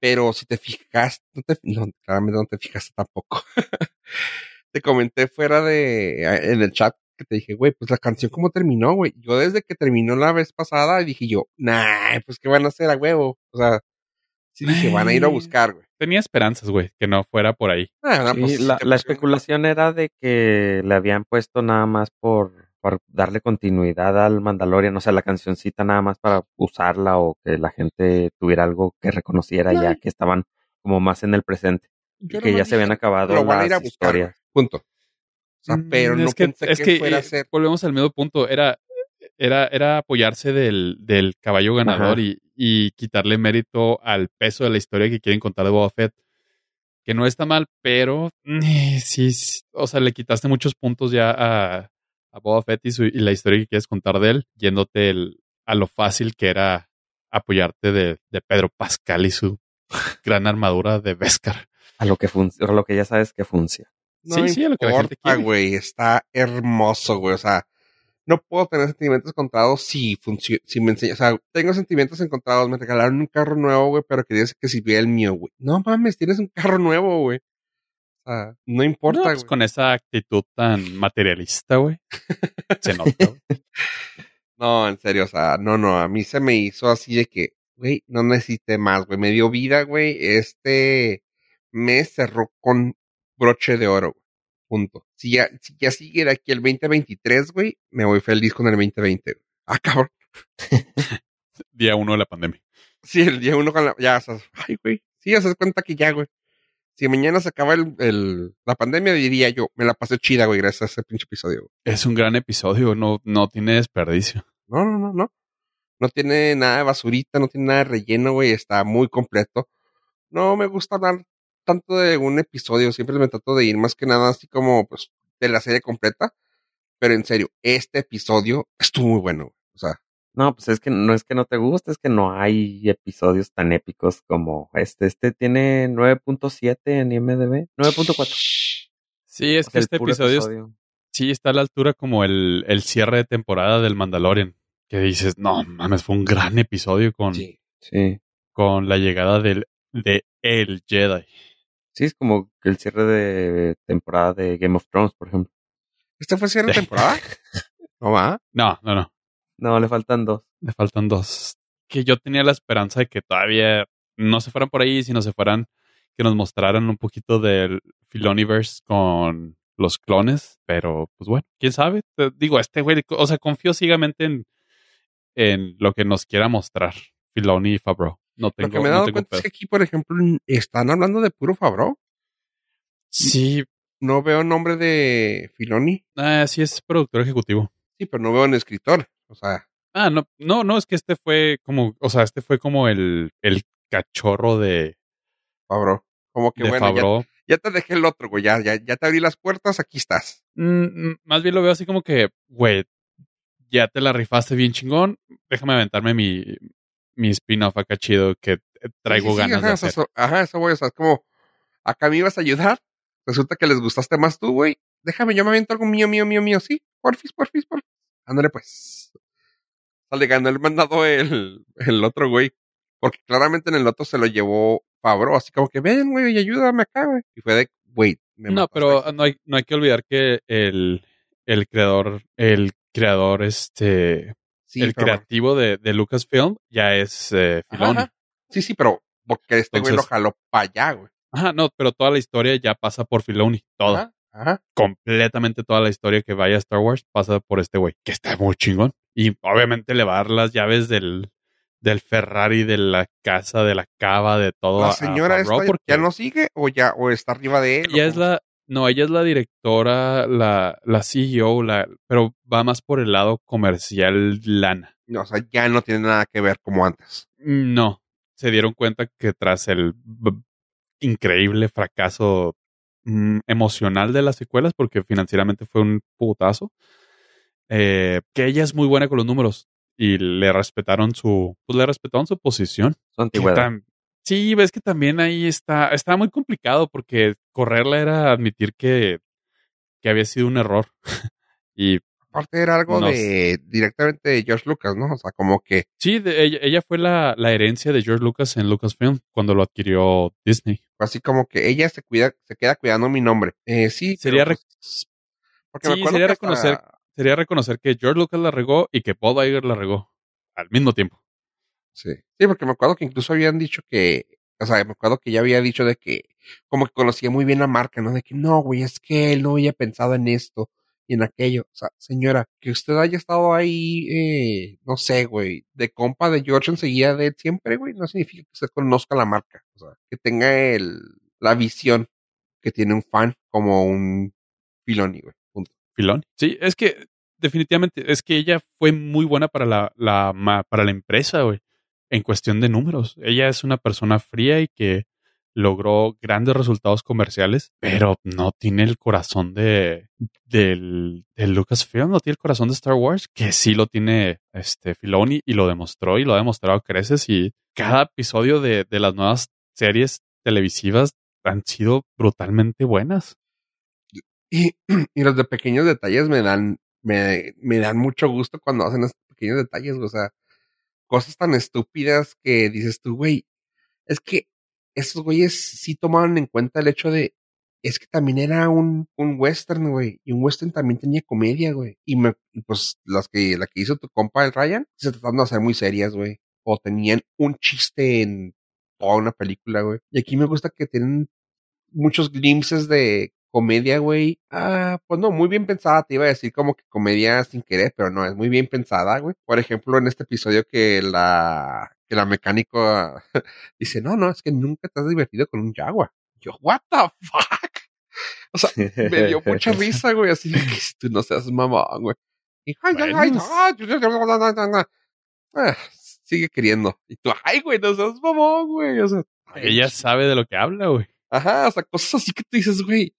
Pero si te fijaste. No te, no, claramente no te fijaste tampoco. te comenté fuera de. En el chat que te dije, güey, pues la canción cómo terminó, güey. Yo desde que terminó la vez pasada dije yo, nah, pues qué van a hacer a huevo. O sea, sí dije, van a ir a buscar, güey. Tenía esperanzas, güey, que no fuera por ahí. Ah, Sí, pues, la, especulación era de que le habían puesto nada más por, por darle continuidad al Mandalorian, o sea, la cancioncita nada más para usarla o que la gente tuviera algo que reconociera No. ya que estaban como más en el presente Yo y que ya se habían acabado las buscar, historias. Punto. Sea, Mm, pero no es que, pensé es que, que, fuera a eh, ser. volvemos al mismo punto. Era, era, era apoyarse del, del caballo ganador y, y quitarle mérito al peso de la historia que quieren contar de Boba Fett. que no está mal, pero eh, sí, sí, o sea, le quitaste muchos puntos ya a, a Boba Fett y, su- y la historia que quieres contar de él, yéndote el- a lo fácil que era apoyarte de, de Pedro Pascal y su gran armadura de Beskar. A lo que funciona, a lo que ya sabes que funciona. No Sí, sí, a lo que la importa, güey. Está hermoso, güey. O sea, no puedo tener sentimientos encontrados si funciona, si me enseña. O sea, tengo sentimientos encontrados. Me regalaron un carro nuevo, güey, pero quería que si viera el mío, güey. No mames, tienes un carro nuevo, güey. O sea, no importa, No, güey. pues con esa actitud tan materialista, güey. Se nota, güey. No, en serio, o sea, no, no, a mí se me hizo así de que, güey, no necesité más, güey, me dio vida, güey, este mes cerró con broche de oro, güey, punto. Si ya, si ya sigue de aquí el 2023, güey, me voy feliz con el 2020. güey. Ah, cabrón. Día uno de la pandemia. Sí, el día uno con la, ya, o sea, ay, güey, sí, ya se das cuenta que ya, güey. Si mañana se acaba el, el, la pandemia, diría yo, me la pasé chida, güey, gracias a ese pinche episodio, güey. Es un gran episodio, no, no tiene desperdicio. No, no, no, no. No tiene nada de basurita, no tiene nada de relleno, güey. Está muy completo. No me gusta hablar tanto de un episodio. Siempre me trato de ir más que nada así como, pues, de la serie completa. Pero en serio, este episodio estuvo muy bueno. O sea, No, pues es que no es que no te guste, es que no hay episodios tan épicos como este. Este tiene 9.7 en IMDb, 9.4. Sí, es O que sea, este puro episodio, sí está a la altura como el, el cierre de temporada del Mandalorian. Que dices, no mames, fue un gran episodio con, sí. Sí. con la llegada del, de El Jedi. Sí, es como que el cierre de temporada de Game of Thrones, por ejemplo. ¿Este fue cierre de temporada? ¿No va? No, no, no. No, le faltan dos. Le faltan dos. Que yo tenía la esperanza de que todavía no se fueran por ahí, sino se fueran, que nos mostraran un poquito del Filoniverse con los clones. Pero, pues bueno, quién sabe. Te digo, este güey, o sea, confío ciegamente en, en lo que nos quiera mostrar Filoni y Fabro. No tengo, Lo que me he dado cuenta es que aquí, por ejemplo, están hablando de puro Fabro. Sí, No veo nombre de Filoni. ah, sí es productor ejecutivo. Sí, pero no veo un escritor. O sea, Ah, no, no, no, es que este fue como, o sea, este fue como el, el cachorro de, Fabro. Como que de bueno, ya, ya te dejé el otro, güey. Ya, ya, ya te abrí las puertas, aquí estás. Mm, mm, más bien lo veo así como que, güey, ya te la rifaste bien chingón. Déjame aventarme mi, mi spin-off acá chido que eh, traigo Sí, sí, sí, ganas ajá, de eso- hacer. eso- ajá, eso voy, o sea, es como, acá me ibas a ayudar, resulta que les gustaste más tú, güey. Déjame, yo me aviento algo mío, mío, mío, mío, sí. Porfis, porfis, porfis. Ándale, pues. O sea, le ganó el mandado el, el otro, güey. Porque claramente en el otro se lo llevó Fabro, así como que, ven, güey, y ayúdame acá, güey. Y fue de, güey, No, pero aquí. no hay, no hay que olvidar que el, el creador, el creador, este, Sí, el bueno. creativo de, de Lucasfilm ya es eh, Filoni. ajá. Sí, sí, pero porque este güey lo jaló para allá, güey. Ajá, no, pero toda la historia ya pasa por Filoni. Toda. Ajá, completamente toda la historia que vaya a Star Wars pasa por este güey, que está muy chingón. Y obviamente le va a dar las llaves del, del Ferrari, de la casa, de la cava, de todo. a- La a señora Favreau, esta porque ya no sigue o ya, o está arriba de él. ella es la, no, ella es la directora, la, la CEO, la, pero va más por el lado comercial lana. No, o sea, ya no tiene nada que ver como antes. No, se dieron cuenta que tras el increíble fracaso mm, emocional de las secuelas, porque financieramente fue un putazo, eh, que ella es muy buena con los números y le respetaron su, pues le respetaron su posición. Su antigüedad. tam- sí, ves que también ahí está, está muy complicado porque correrla era admitir que, que había sido un error. y Aparte era algo No de directamente de George Lucas, ¿no? O sea, como que sí, de- ella, ella fue la, la herencia de George Lucas en Lucasfilm cuando lo adquirió Disney. así como que ella se cuida, se queda cuidando mi nombre. Eh, sí, Sería pero, pues, porque me sí, acuerdo sería que hasta- reconocer- Sería reconocer que George Lucas la regó y que Bob Iger la regó al mismo tiempo. Sí. sí, porque me acuerdo que incluso habían dicho que, o sea, me acuerdo que ya había dicho de que como que conocía muy bien la marca, ¿no? De que no, güey, es que él no había pensado en esto y en aquello. O sea, señora, que usted haya estado ahí, eh, no sé, güey, de compa de George enseguida de siempre, güey, no significa que usted conozca la marca. O sea, que tenga el, la visión que tiene un fan como un Filoni, güey. Punto. Filón. Sí, es que definitivamente, es que ella fue muy buena para la, la para la empresa, güey, en cuestión de números. Ella es una persona fría y que logró grandes resultados comerciales, pero no tiene el corazón de del, Lucasfilm, no tiene el corazón de Star Wars, que sí lo tiene este Filoni y lo demostró y lo ha demostrado creces y cada episodio de, de las nuevas series televisivas han sido brutalmente buenas. Y, los de pequeños detalles me dan, me, me dan mucho gusto cuando hacen esos pequeños detalles, o sea, cosas tan estúpidas que dices tú, güey, es que estos güeyes sí tomaron en cuenta el hecho de, es que también era un, un western, güey, y un western también tenía comedia, güey, y, me, pues las que, la que hizo tu compa el Ryan, se trataron de hacer muy serias, güey, o tenían un chiste en toda una película, güey, y aquí me gusta que tienen muchos glimpses de comedia, güey. Ah, pues no, muy bien pensada. Te iba a decir como que comedia sin querer, pero no, es muy bien pensada, güey. Por ejemplo, en este episodio que la, que la mecánico dice, no, no, es que nunca te has divertido con un Jaguar. Yo, what the fuck? O sea, me dio mucha risa, güey, así que tú no seas mamón, güey. Y, ay, ay, ay, ay, sigue queriendo. Y tú, ay, güey, no seas mamón, güey. O sea, Ella sabe de lo que habla, güey. Ajá, o sea, cosas así que tú dices, güey.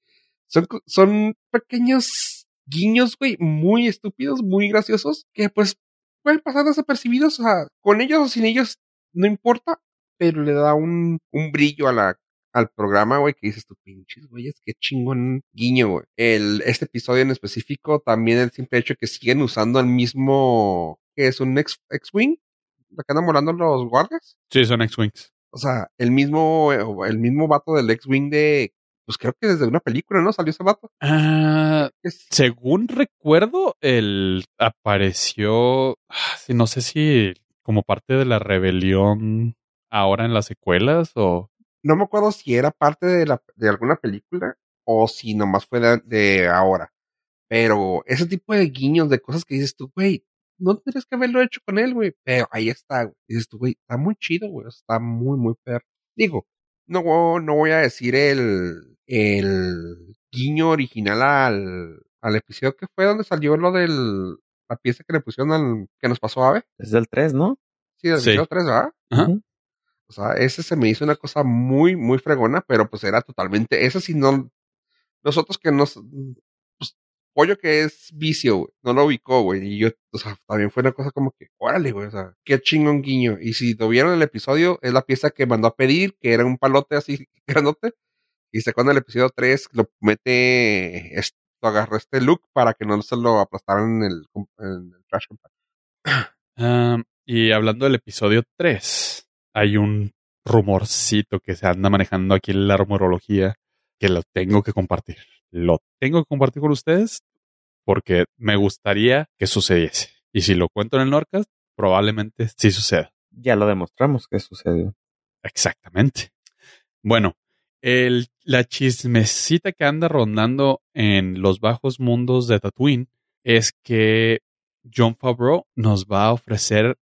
Son, son pequeños guiños, güey, muy estúpidos, muy graciosos, que pues pueden pasar desapercibidos. O sea, con ellos o sin ellos, no importa, pero le da un, un brillo a la, al programa, güey, que dices tú, pinches, güey, es que chingón guiño, güey. El, este episodio en específico, también el simple hecho que siguen usando el mismo, que es un X-Wing, la que andan volando los guardias. Sí, son X-Wings. O sea, el mismo, el mismo vato del X-Wing de, pues creo que desde una película, ¿no? Salió ese vato. Ah, según recuerdo, él apareció, ah, no sé si como parte de la rebelión ahora en las secuelas o... no me acuerdo si era parte de, la, de alguna película o si nomás fue de, de ahora. Pero ese tipo de guiños, de cosas que dices tú, güey, no tendrías que haberlo hecho con él, güey. Pero ahí está, güey. Dices tú, güey, está muy chido, güey. Está muy, muy perro. Digo, no, no voy a decir el, el guiño original al, al episodio que fue donde salió lo del, la pieza que le pusieron al, que nos pasó a Ave. Es del 3, ¿no? Sí, del Sí. episodio 3, ¿verdad? Ajá. O sea, ese se me hizo una cosa muy, muy fregona, pero pues era totalmente, ese sí no, nosotros que nos, pollo que es vicio, güey, no lo ubicó, güey, y yo, o sea, también fue una cosa como que, órale, güey, o sea, qué chingón guiño, y si lo vieron el episodio, es la pieza que mandó a pedir, que era un palote así grandote, y se cuando el episodio 3 lo mete, agarró este look para que no se lo aplastaran en el, trash. Ah, y hablando del episodio 3, hay un rumorcito que se anda manejando aquí en la rumorología que lo tengo que compartir. Lo tengo que compartir con ustedes porque me gustaría que sucediese. Y si lo cuento en el Norcast, probablemente sí suceda. Ya lo demostramos que sucedió. Exactamente. Bueno, el, la chismecita que anda rondando en los bajos mundos de Tatooine es que John Favreau nos va a ofrecer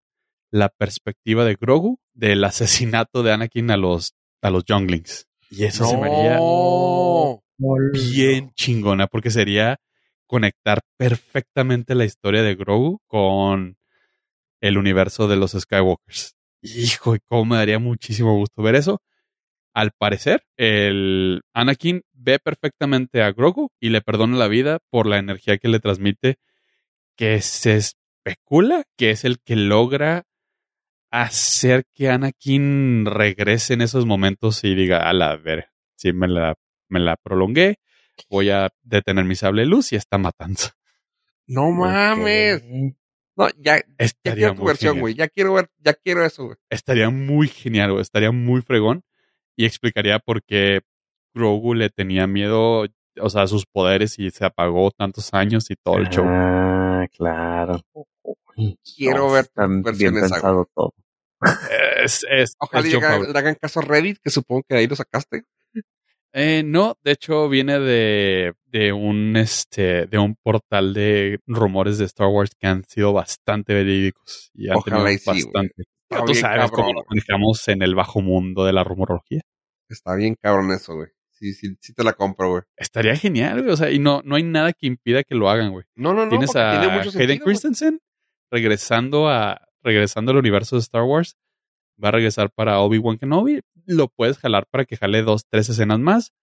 la perspectiva de Grogu del asesinato de Anakin a los, a los Younglings. Y eso se me haría. Bien chingona porque sería conectar perfectamente la historia de Grogu con el universo de los Skywalkers. Hijo, y cómo me daría muchísimo gusto ver eso. Al parecer, el Anakin ve perfectamente a Grogu y le perdona la vida por la energía que le transmite, que se especula que es el que logra hacer que Anakin regrese en esos momentos y diga, a la ver, si me la, me la prolongué, voy a detener mi sable de luz y está matando. No mames. No, ya, ya Estaría quiero tu muy versión, genial. güey. Ya quiero ver, ya quiero eso, güey. Estaría muy genial, güey. Estaría muy fregón y explicaría por qué Grogu le tenía miedo, o sea, a sus poderes y se apagó tantos años y todo el show. Ah, claro. Quiero No, ver está bien pensado todo. Es, es, Ojalá es le hagan- Favreau. le hagan caso a Reddit, que supongo que de ahí lo sacaste. Eh, no, de hecho viene de, de un este de un portal de rumores de Star Wars que han sido bastante verídicos y han Ojalá tenido y sí, güey. bastante. Pero tú bien sabes cabrón, cómo nos manejamos en el bajo mundo de la rumorología. Está bien cabrón eso, güey. Sí, sí, sí te la compro, güey. Estaría genial, güey. O sea, y no, no hay nada que impida que lo hagan, güey. No, no, no, Tienes a tiene mucho Hayden sentido. Christensen regresando a regresando al universo de Star Wars. Va a regresar para Obi-Wan Kenobi. Lo puedes jalar para que jale dos, tres escenas más,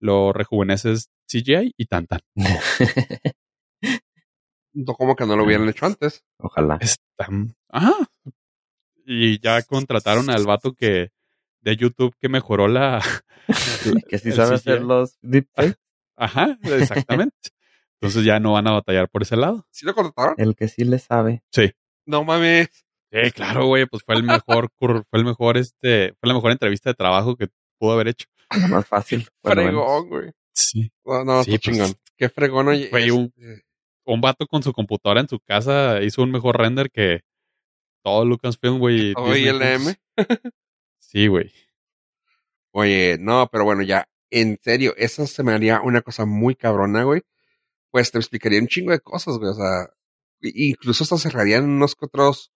lo rejuveneces CGI y tan tan. No como que no lo hubieran hecho antes. Ojalá. Está, ajá. Y ya contrataron al vato que de YouTube que mejoró la. que sí sabe hacer los deepfakes. Ajá, exactamente. Entonces ya no van a batallar por ese lado. ¿Sí lo contrataron? El que sí le sabe. Sí. No mames. Sí, claro, güey, pues fue el mejor, fue el mejor, este, fue la mejor entrevista de trabajo que pudo haber hecho. Lo más fácil. Fregón, güey. Sí. No, no, Sí, pues, chingón. Qué fregón, oye. Güey, un- este, Un vato con su computadora en su casa hizo un mejor render que todo Lucasfilm, güey. ILM. juntos. Sí, güey. Oye, no, pero bueno, ya, en serio, eso se me haría una cosa muy cabrona, güey. Pues te explicaría un chingo de cosas, güey. O sea, incluso hasta cerrarían unos que otros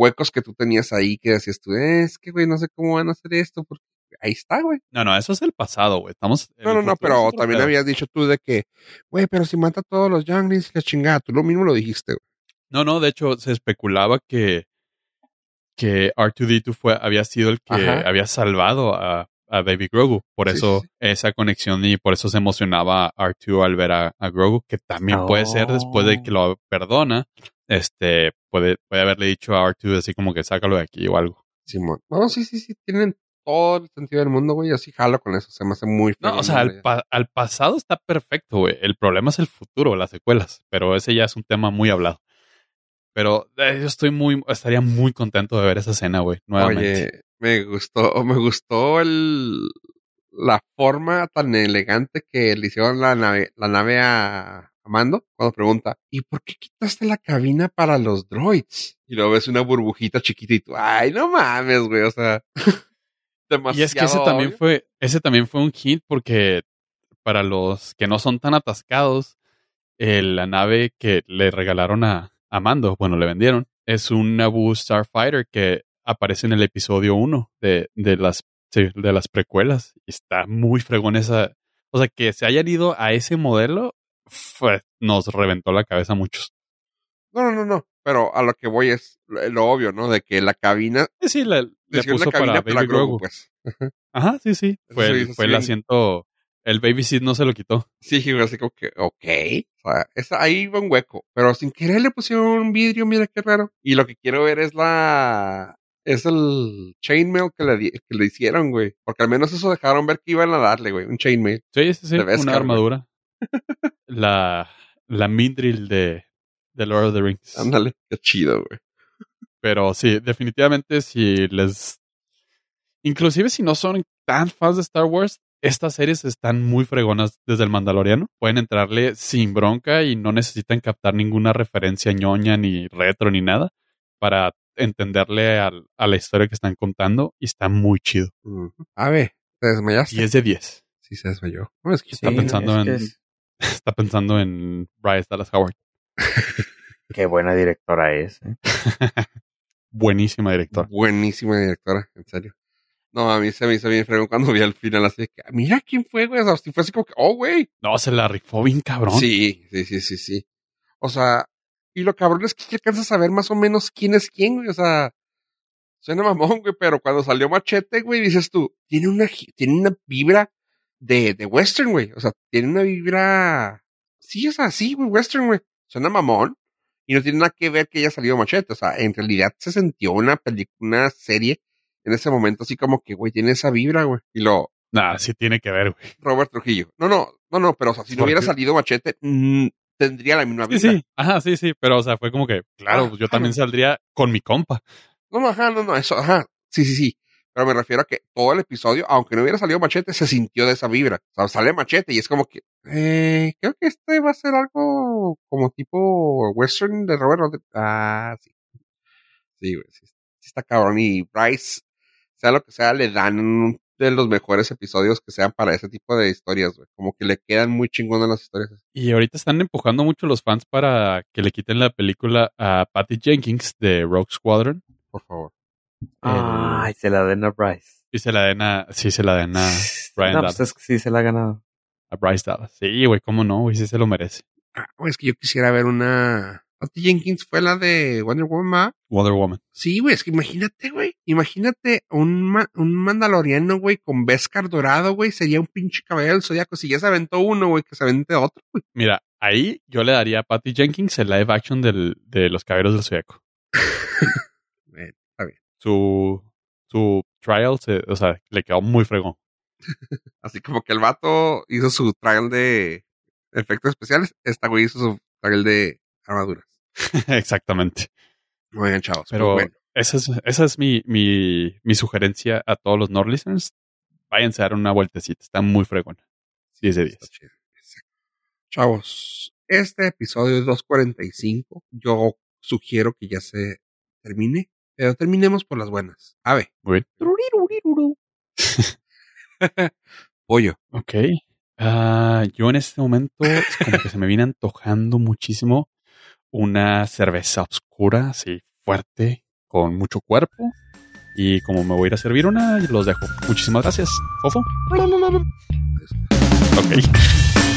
huecos que tú tenías ahí que decías tú, "Eh, es que, güey, no sé cómo van a hacer esto, porque ahí está, güey. No, no, eso es el pasado, güey. Estamos. No, no, no, pero también pedo. habías dicho tú de que, güey, pero si mata a todos los younglings la chingada, tú lo mismo lo dijiste, güey. No, no, de hecho se especulaba que, que R2D2 fue, había sido el que Ajá. había salvado a, a Baby Grogu. Por Sí, eso sí, esa conexión y por eso se emocionaba R2 al ver a, a Grogu, que también puede ser después de que lo perdona. Este puede, puede haberle dicho a R2 así como que sácalo de aquí o algo. Simón. No, sí, sí, sí, tienen todo el sentido del mundo, güey. Así jalo con eso, se me hace muy No, o sea, al, pa- al pasado está perfecto, güey. El problema es el futuro, las secuelas. Pero ese ya es un tema muy hablado. Pero eh, yo estoy muy, estaría muy contento de ver esa escena, güey, nuevamente. Oye, me gustó, me gustó el, la forma tan elegante que le hicieron la nave, la nave a, a Mando cuando pregunta, ¿y por qué quitaste la cabina para los droids? Y luego ves una burbujita chiquita y tú, ay, no mames, güey, o sea, demasiado. Y es que ese también fue, ese también fue un hit porque para los que no son tan atascados, eh, la nave que le regalaron a, a Mando, bueno, le vendieron, es un Naboo Starfighter que aparece en el episodio 1 de, de las de las precuelas. Y está muy fregón esa. O sea, que se hayan ido a ese modelo fue- nos reventó la cabeza a muchos. No, no, no, no, pero a lo que voy es lo, obvio, ¿no? De que la cabina, Sí, sí, le, le puso la cabina para para Baby Grogu, Grogu. pues. Ajá, sí, sí. Fue, el, fue el asiento. El baby seat no se lo quitó. Sí, güey, así como que, ok. O sea, esa, ahí va un hueco. Pero sin querer le pusieron un vidrio, mira qué raro. Y lo que quiero ver es la. Es el chainmail que le, que le hicieron, güey. Porque al menos eso dejaron ver que iban a darle, güey. Un chainmail. Sí, sí, sí. Una güey. La, la Mindril de, de Lord of the Rings. Ándale, qué chido, güey. Pero sí, definitivamente si les... Inclusive si no son tan fans de Star Wars, estas series están muy fregonas desde el Mandaloriano. Pueden entrarle sin bronca y no necesitan captar ninguna referencia ñoña ni retro ni nada para entenderle al- a la historia que están contando y está muy chido. Ujú. A ver, ¿te desmayaste? 10 de 10. Sí, se desmayó. No, es que Está pensando es que en- es- Está pensando en Bryce Dallas Howard. Qué buena directora es. ¿eh? Buenísima directora. buenísima directora, en serio. No, a mí se me hizo bien fregón cuando vi al final así de que, "Ah, mira quién fue, güey. O sea, fue así como que, oh, güey. No, se la rifó bien cabrón. Sí, sí, sí, sí, sí. O sea, y lo cabrón es que alcanzas a ver más o menos quién es quién, güey. O sea, suena mamón, güey, pero cuando salió Machete, güey, dices tú, tiene una, tiene una vibra de, de western, güey. O sea, tiene una vibra, sí, o sea, sí, güey, western, güey. Suena mamón. Y no tiene nada que ver que haya salido Machete. O sea, en realidad se sintió una película, una serie en ese momento así como que, güey, tiene esa vibra, güey. Y lo, Nah, sí tiene que ver, güey. Robert Trujillo. No, no, no, no, pero o sea, si no ¿Por hubiera qué? salido Machete, tendría la misma Sí, vibra. sí. Ajá, sí, sí. Pero, o sea, fue como que, claro, Ah, pues yo también saldría con mi compa. No, no, ajá, no, no, eso, ajá. Sí, sí, sí. Pero me refiero a que todo el episodio, aunque no hubiera salido Machete, se sintió de esa vibra. O sea, sale Machete y es como que, eh, creo que este va a ser algo como tipo western de Robert Rodríguez. Ah, sí. Sí, güey, sí, sí está cabrón. Y Bryce, sea lo que sea, le dan de los mejores episodios que sean para ese tipo de historias, güey. Como que le quedan muy chingonas las historias. Y ahorita están empujando mucho los fans para que le quiten la película a Patty Jenkins de Rogue Squadron Por favor. Ay, se la den a Bryce. y se la den a, sí, se la den a, Brian no, pues Dallas. es que sí se la ha ganado. a Bryce Dallas. Sí, güey, cómo no, güey, sí se lo merece. Ah, güey, es que yo quisiera ver una Patty Jenkins fue la de Wonder Woman. Wonder Woman. Sí, güey, es que imagínate, güey. Imagínate un, ma- un mandaloriano, güey, con Beskar dorado, güey. Sería un pinche cabello del zodiaco. Si ya se aventó uno, güey, que se avente otro, güey. Mira, ahí yo le daría a Patty Jenkins el live action del, de los caballeros del Zodiaco. Su, su trial, se- o sea, le quedó muy fregón. Así como que el vato hizo su trial de efectos especiales. Esta güey hizo su trial de armaduras. Exactamente. Muy bien, chavos. Pero bueno. esa es, esa es mi, mi, mi sugerencia a todos los Nord listeners. Váyanse a dar una vueltecita. Está muy fregón. 10 de 10. Está chido. Exacto. Chavos, este episodio es 245. Yo sugiero que ya se termine, pero terminemos por las buenas. Ave. Muy bien. Pollo. Ok. Ah, yo en este momento es como que se me viene antojando muchísimo una cerveza oscura, así fuerte, con mucho cuerpo. Y como me voy a ir a servir una, los dejo. Muchísimas gracias. Fofo. Ok.